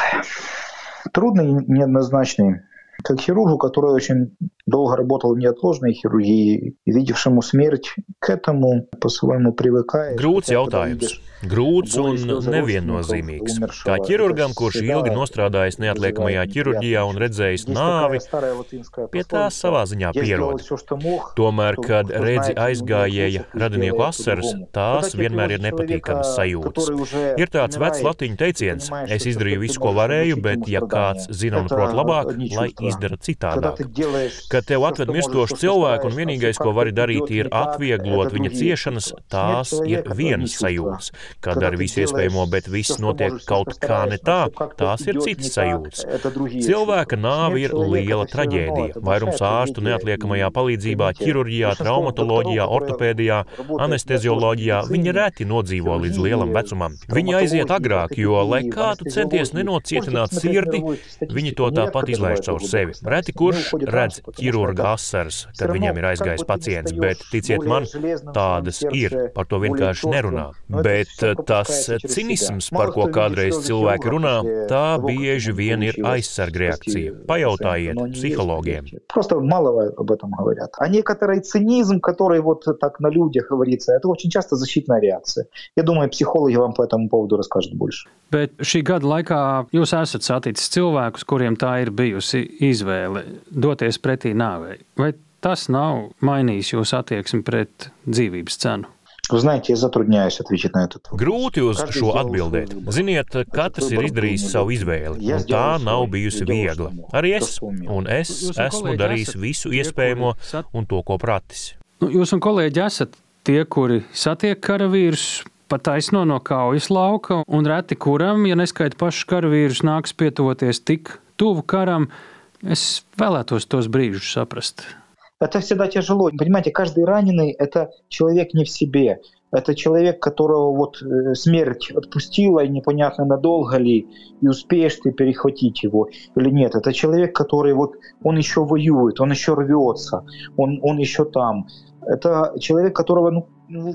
Трудный, неоднозначный. Как хирургу, который очень долго работал в неотложной хирургии, видевшему смерть, к этому по-своему привыкает. Grūts jautājums. Grūts un neviennozīmīgs. Kā ķirurgam, kurš ilgi nostrādājis neatliekamajā ķirurģijā un redzējis nāvi, pie tā savā ziņā pierod. Tomēr, kad redzi aizgājēja radinieku asaras, tās vienmēr ir nepatīkamas sajūtas. Ir tāds vecs latiņu teiciens: es izdarīju visu, ko varēju, bet ja kāds zina un prot labāk, lai izdara citādāk. Kad tev atved mirstošu cilvēku un vienīgais, ko vari darīt, ir atvieglot viņa ciešanas, tās ir vienas sajūtas kā dara visu iespējamo, bet viss notiek kaut kā ne tā, tās ir citas sajūtas. Cilvēka nāve ir liela traģēdija. Vairums ārstu neatliekamajā palīdzībā, ķirurģijā, traumatoloģijā, ortopēdijā, anestezioloģijā viņi reti nodzīvo līdz lielam vecumam. Viņi aiziet agrāk, jo, lai kā tu centies nenocietināt sirdi, viņi to tāpat izlaiž caur sevi. Reti kurš redz ķirurga asaras, kad viņam ir aizgājis pacients, bet ticiet man, tādas ir, par to vienkārši nerunā. Bet tas cinisms, par ko kādreiz cilvēki runā, tā bieži vien ir aizsargreakcija. Pajautājiet psihologiem. Просто мало об этом говорят. А некоторый цинизм, который вот так на людях говорится, это очень часто защитная реакция. Я думаю, психологи вам по этому поводу расскажут больше. Bet šī gada laikā jūs esat saticis cilvēkus, kuriem tā ir bijusi izvēle doties pretī nāvei. Vai tas nav mainījis jūsu attieksmi pret dzīvības cenu? Вы знаете, я затрудняюсь ответить на этот вопрос. Grūti uz šo atbildēt. Ziniet, katrs ir izdarījis savu izvēli, un tā nav bijusi viegla. Arī es, un es esmu darījis visu iespējamo un to, ko pratis. Nu, jūs un kolēģi esat tie, kuri satiek karavīrus pat taisno no kaujas lauka, un reti kuram, ja neskaita pašus karavīrus, nāks pietuvoties tik tuvu karam, es vēlētos tos brīžus saprast. Это всегда тяжело. Понимаете, каждый раненый – это человек не в себе. Это человек, которого вот э, смерть отпустила, и непонятно, надолго ли, и успеешь ты перехватить его или нет. Это человек, который вот, он еще воюет, он еще рвется, он, он еще там. Это человек, которого ну,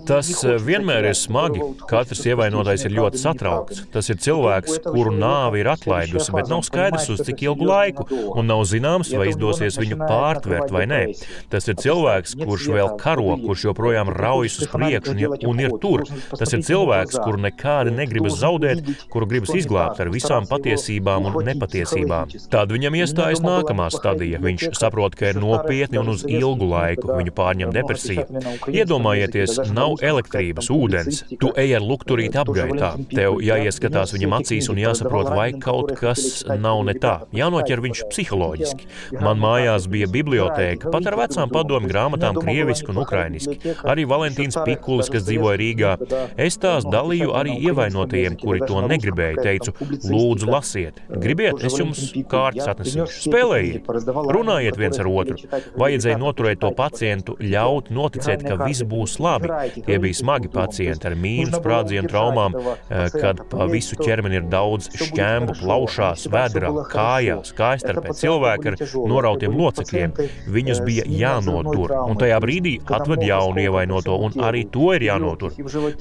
Tas vienmēr ir smagi. Katrs ievainotais ir ļoti satraukts. Tas ir cilvēks, kuru nāve ir atlaidusi, bet nav skaidrs uz cik ilgu laiku, un nav zināms, vai izdosies viņu pārtvert vai nē. Tas ir cilvēks, kurš vēl karo, kurš joprojām raujas uz priekšu un, un ir tur. Tas ir cilvēks, kuru nekādi negribas zaudēt, kuru gribas izglābt ar visām patiesībām un nepatiesībām. Tad viņam iestājas nākamā stadija. Viņš saprot, ka ir nopietni un uz ilgu laiku viņu pārņem depresija. Iedomājieties, nav elektrības, ūdens. Tu ej ar lukturīti apgaitā. Tev jāieskatās viņam acīs un jāsaprot, vai kaut kas nav ne tā. Jānoķer viņš psiholoģiski. Man mājās bija bibliotēka, pat ar vecām padomu grāmatām, krieviski un ukrainiski. Arī Valentīns Pikulis, kas dzīvoja Rīgā. Es tās dalīju arī ievainotajiem, kuri to negribēja. Teicu, lūdzu, lasiet. Gribiet, es jums kārtas atnesīšu. Spēlējiet, runājiet viens ar otru. Vajadzēja noturēt to pacientu, ļaut noticēt, ka viss būs labi. Tie bija smagi pacienti ar mīnu sprādzienu traumām, eh, kad pa visu ķermeni ir daudz šķēmu, plaušās, vēdrā, kājās, kājstarpē. Cilvēki ar norautiem locekļiem. Viņus bija jānotur, un tajā brīdī atved jaunu ievainoto, un arī to ir jānotur.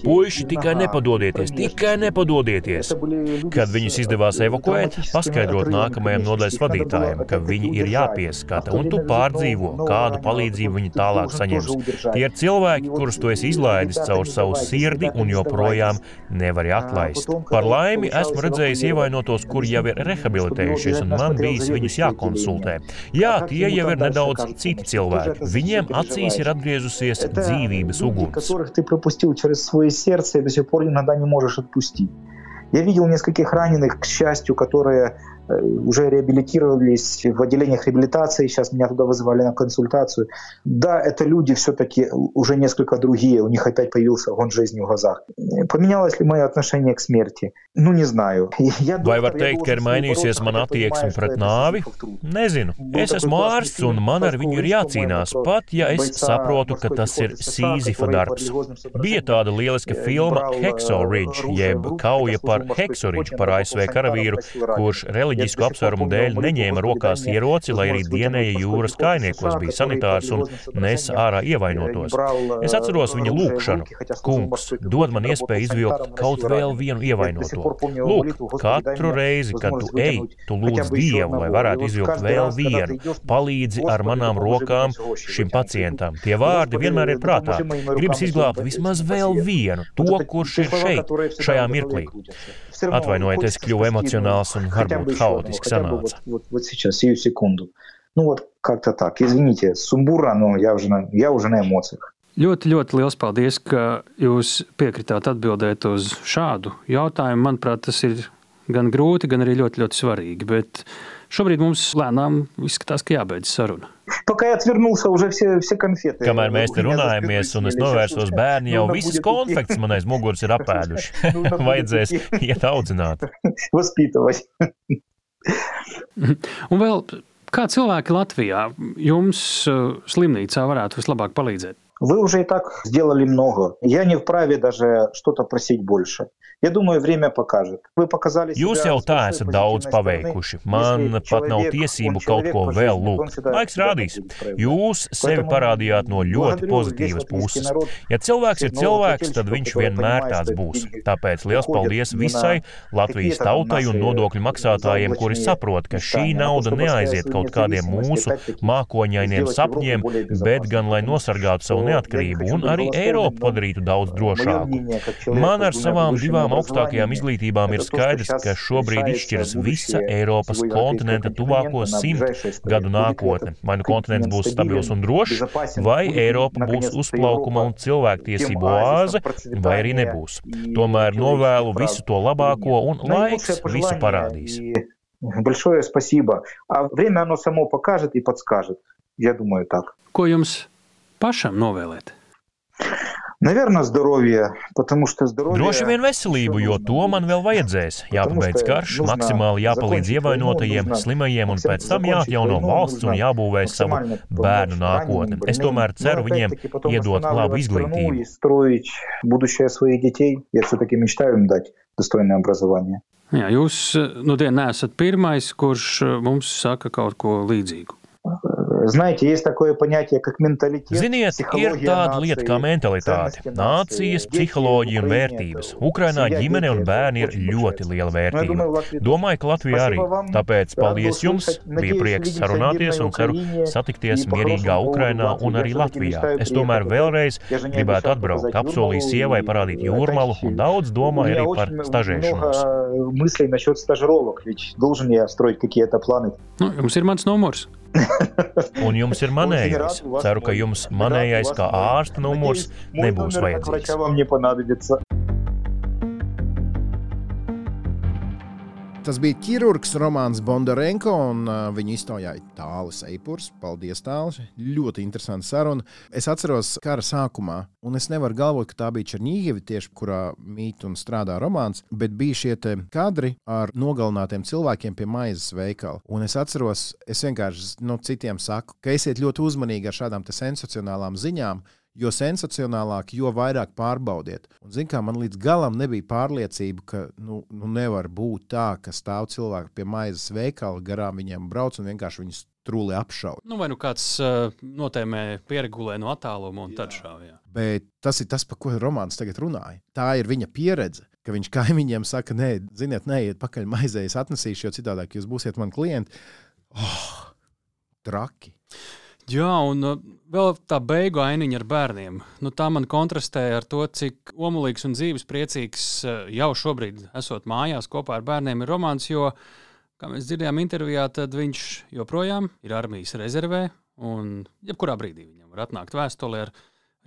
Puiši, tikai nepadodieties, tikai nepadodieties! Kad viņus izdevās evakuēt, paskaidrot nākamajam nodaļas vadītājam, ka viņi ir jāpieskata, un tu pārdzīvo, kādu palīdzību viņi tālāk saņems. Tie ir cilvēki, kurus tu esi izlaidis caur savu sirdi un joprojām nevari atlaist. Par laimi esmu redzējis ievainotos, kuri jau ir rehabilitējušies, un man bijis viņus jākonsultē. Jā, tie jau ir nedaudz citi cilvēki. Viņiem acīs ir atgriezusies dzīvības uguns. Я видел нескольких раненых, к счастью, которые Э, уже реабилитировались в отделениях реабилитации, сейчас меня туда вызывали на консультацию. Да, это люди все-таки уже несколько другие, у них опять появился огонь жизни в глазах. Поменялось ли мое отношение к смерти? Nu, nezināju. *laughs* Ja Vai var teikt, ka ir mainījusies mana attieksme pret nāvi? Nezinu. Es esmu ārsts un man ar viņu ir jācīnās, pat ja es saprotu, ka tas ir Sīzifa darbs. Bija tāda lieliska filma Hexo Ridge, jeb kauja par Hexo Ridge, par ASV karavīru, kurš reliģiski reliģisku apsvērumu dēļ neņēma rokās ieroci, lai arī dienēja jūras kainiekos, bija sanitārs un nesa ārā ievainotos. Es atceros viņa lūgšanu. Kungs, dod man iespēju izvilkt kaut vēl vienu ievainoto. Lūk, katru reizi, kad tu ej, tu lūdz Dievu, lai varētu izvilkt vēl vienu. Palīdzi ar manām rokām šim pacientam. Tie vārdi vienmēr ir prātā. Gribas izglābt vismaz vēl vienu, to, kurš ir šeit, šajā mirklī. Atvainojiet, es kļuvu emocionāls un varbūt хаотически sanāca. Вот, вот сейчас, сию секунду. Ну вот как-то так. Извините, сумбурно, но я уже, на, я уже на эмоциях. Ļoti, ļoti liels paldies, ka jūs piekritāt atbildēt uz šādu jautājumu. Manuprāt, tas ir gan grūti, gan arī ļoti, ļoti svarīgi. Bet šobrīd mums lēnām izskatās, ka jābeidz saruna. Пока я отвернулся, уже все, все конфеты. Kamēr mēs te runājamies, un es novērsos bērni, jau visas konfekts man aiz muguras ir apēduši. Vajadzēs iet audzināt. Vaspītavать. un vēl, kā cilvēki Latvijā jums slimnīcā varētu vislabāk palīdzēt? Вы уже и так сделали много. Я не вправе даже что-то просить больше. Ja domāju, время покажет. Вы показали Jūs jau tā esat daudz paveikuši. Man pat nav tiesību kaut ko vēl lūgt. Laiks rādīs. Jūs sevi parādījāt no ļoti pozitīvas puses. Ja cilvēks ir cilvēks, tad viņš vienmēr tāds būs. Tāpēc liels paldies visai Latvijas tautai un nodokļu maksātājiem, kuri saprot, ka šī nauda neaiziet kaut kādiem mūsu mākoņainiem sapņiem, bet gan lai nosargātu savu neatkarību un arī Eiropu padarītu daudz drošāku. Man ar savām divām augstākajām izglītībām ir skaidrs, ka šobrīd izšķiras visa Eiropas kontinenta tuvāko simt gadu nākotne. Vai nu kontinents būs stabils un drošs, vai Eiropa būs uzplaukuma un cilvēktiesību oāze, vai arī nebūs. Tomēr novēlu visu to labāko un laiks visu parādīs. Большое спасибо. А время оно само покажет и подскажет. Я думаю так. Ko jums pašam novēlēt? Наверное, здоровье, потому что здоровье... Droši vien veselību, jo to man vēl vajadzēs. Jāpabeidz karš, maksimāli jāpalīdz ievainotajiem, slimajiem un pēc tam jāatjauno valsts un jābūvē savu bērnu nākotni. Es tomēr ceru viņiem iedot labu izglītību. будущее своих детей. Я все-таки мечтаю им дать достойное образование. Jā, jūs nu, dien neesat pirmais, kurš mums saka kaut ko līdzīgu. Знаете, есть такое понятие, как менталитет. Ziniet, ir tāda lieta kā mentalitāte, nācijas, psiholoģija un vērtības. Ukrainā ģimene un bērni ir ļoti liela vērtība. Domāju, ka Latvija arī. Tāpēc paldies jums, bija prieks sarunāties un ceru satikties mierīgā Ukrainā un arī Latvijā. Es tomēr vēlreiz gribētu atbraukt, apsolīju sievai parādīt jūrmalu un daudz domāju arī par stažēšanos. Мыслей насчет стажировок, ведь должен я строить какие-то планы. Nu, jums ir mans numurs. Un jums ir manējais. Ceru, ka jums manējais kā ārsta numurs nebūs vajadzīgs. Tas bija ķirurgs Romanis Bondarenko un uh, viņa iztaujāja tālus eipurs. Paldies, tālus. Ļoti interesanti saruna. Es atceros kara sākumā, un es nevaru galvot, ka tā bija Černīgieva, tieši kurā mīt un strādā romāns, bet bija šie kadri ar nogalinātiem cilvēkiem pie maizes veikala. Un es atceros, es vienkārši no citiem saku, ka esiet ļoti uzmanīgi ar šādām sensacionālām ziņām jo sensacionālāk, jo vairāk pārbaudiet. Un, zin, kā, man līdz galam nebija pārliecība, ka nu, nu nevar būt tā, ka stāv cilvēki pie maizes veikala, garām viņiem brauc un vienkārši viņus trūli apšauj. Nu, vai nu kāds uh, notēmē, pieregulē no attāluma un jā. tad šāva. Bet tas ir tas, par ko romāns tagad runāja. Tā ir viņa pieredze. Ka viņš kaimiņiem saka, nē, ziniet, neiet pakaļ maizē, es atnesīšu, jo citādi jūs būsiet mani klienti. Oh, traki! Jā, un uh, vēl tā beigu ainiņa ar bērniem. Nu, tā man kontrastē ar to, cik omulīgs un dzīves priecīgs uh, jau šobrīd esot mājās kopā ar bērniem ir romāns. Jo, kā mēs dzirdējām intervijā, tad viņš joprojām ir armijas rezervē. Un jebkurā brīdī viņam var atnākt vēstule ar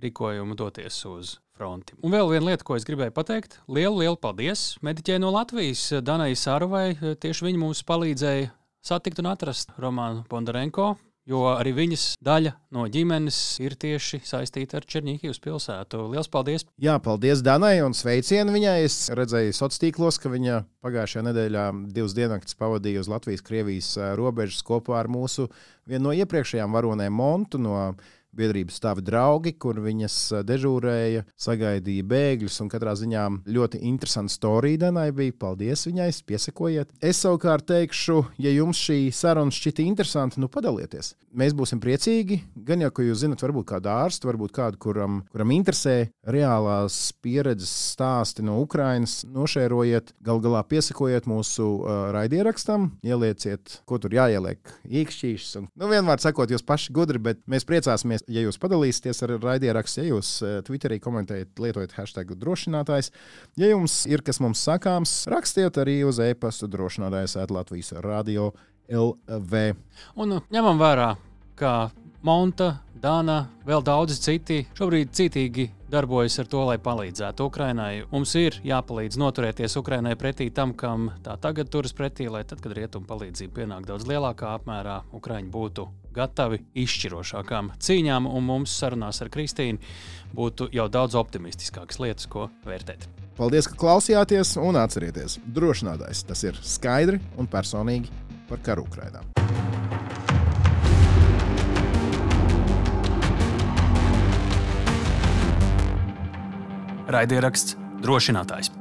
rīkojumu doties uz fronti. Un vēl viena lieta, ko es gribēju pateikt. Lielu, lielu paldies mediķei no Latvijas, Danai Sāruvai. Tieši viņa mums palīdzēja satikt un atrast Romānu Bondarenko jo arī viņas daļa no ģimenes ir tieši saistīta ar Černīkijas pilsētu. Lielas paldies! Jā, paldies Danai un sveicienu viņai. Es redzēju sociālos tīklos, ka viņa pagājušajā nedēļā divas diennaktis pavadīja uz Latvijas-Krievijas robežas kopā ar mūsu vienu no iepriekšējām varonēm Montu no biedrības stāvi draugi, kur viņas eh, dežūrēja, sagaidīja bēgļus. Katrā ziņā ļoti interesanta storija Danai bija. Paldies viņai, piesakojiet. Es savukārt teikšu, ja jums šī saruna šķita interesanta, nu padalieties. Mēs būsim priecīgi. Gan jau, ka jūs zinat, varbūt kādu ārstu, varbūt kādu, kuram, kuram interesē reālās pieredzes stāsti no Ukrainas, nošērojiet, gal galā piesakojiet mūsu uh, raidierakstam, ielieciet, ko tur jāieliek, īkšķīšas. Un, nu, vienmēr sakot, jūs paši gudri, bet mēs priecāsimies ja jūs padalīsieties ar raidierakstu, ja jūs eh, Twitterī komentējat, lietojat hashtag drošinātājs. Ja jums ir kas mums sakāms, rakstiet arī uz e-pastu drošinātājs at Latvijas Radio LV. Un ņemam vērā, ka Monta, Dāna, vēl daudzi citi šobrīd cītīgi darbojas ar to, lai palīdzētu Ukrainai. Mums ir jāpalīdz noturēties Ukrainai pretī tam, kam tā tagad turas pretī, lai tad, kad rietumu palīdzība pienāk daudz lielākā apmērā, Ukraiņi būtu gatavi izšķirošākām cīņām, un mums sarunās ar Kristīnu būtu jau daudz optimistiskākas lietas, ko vērtēt. Paldies, ka klausījāties un atcerieties, drošinātājs tas ir skaidri un personīgi par karu Ukrainā. Raidieraksts drošinātājs.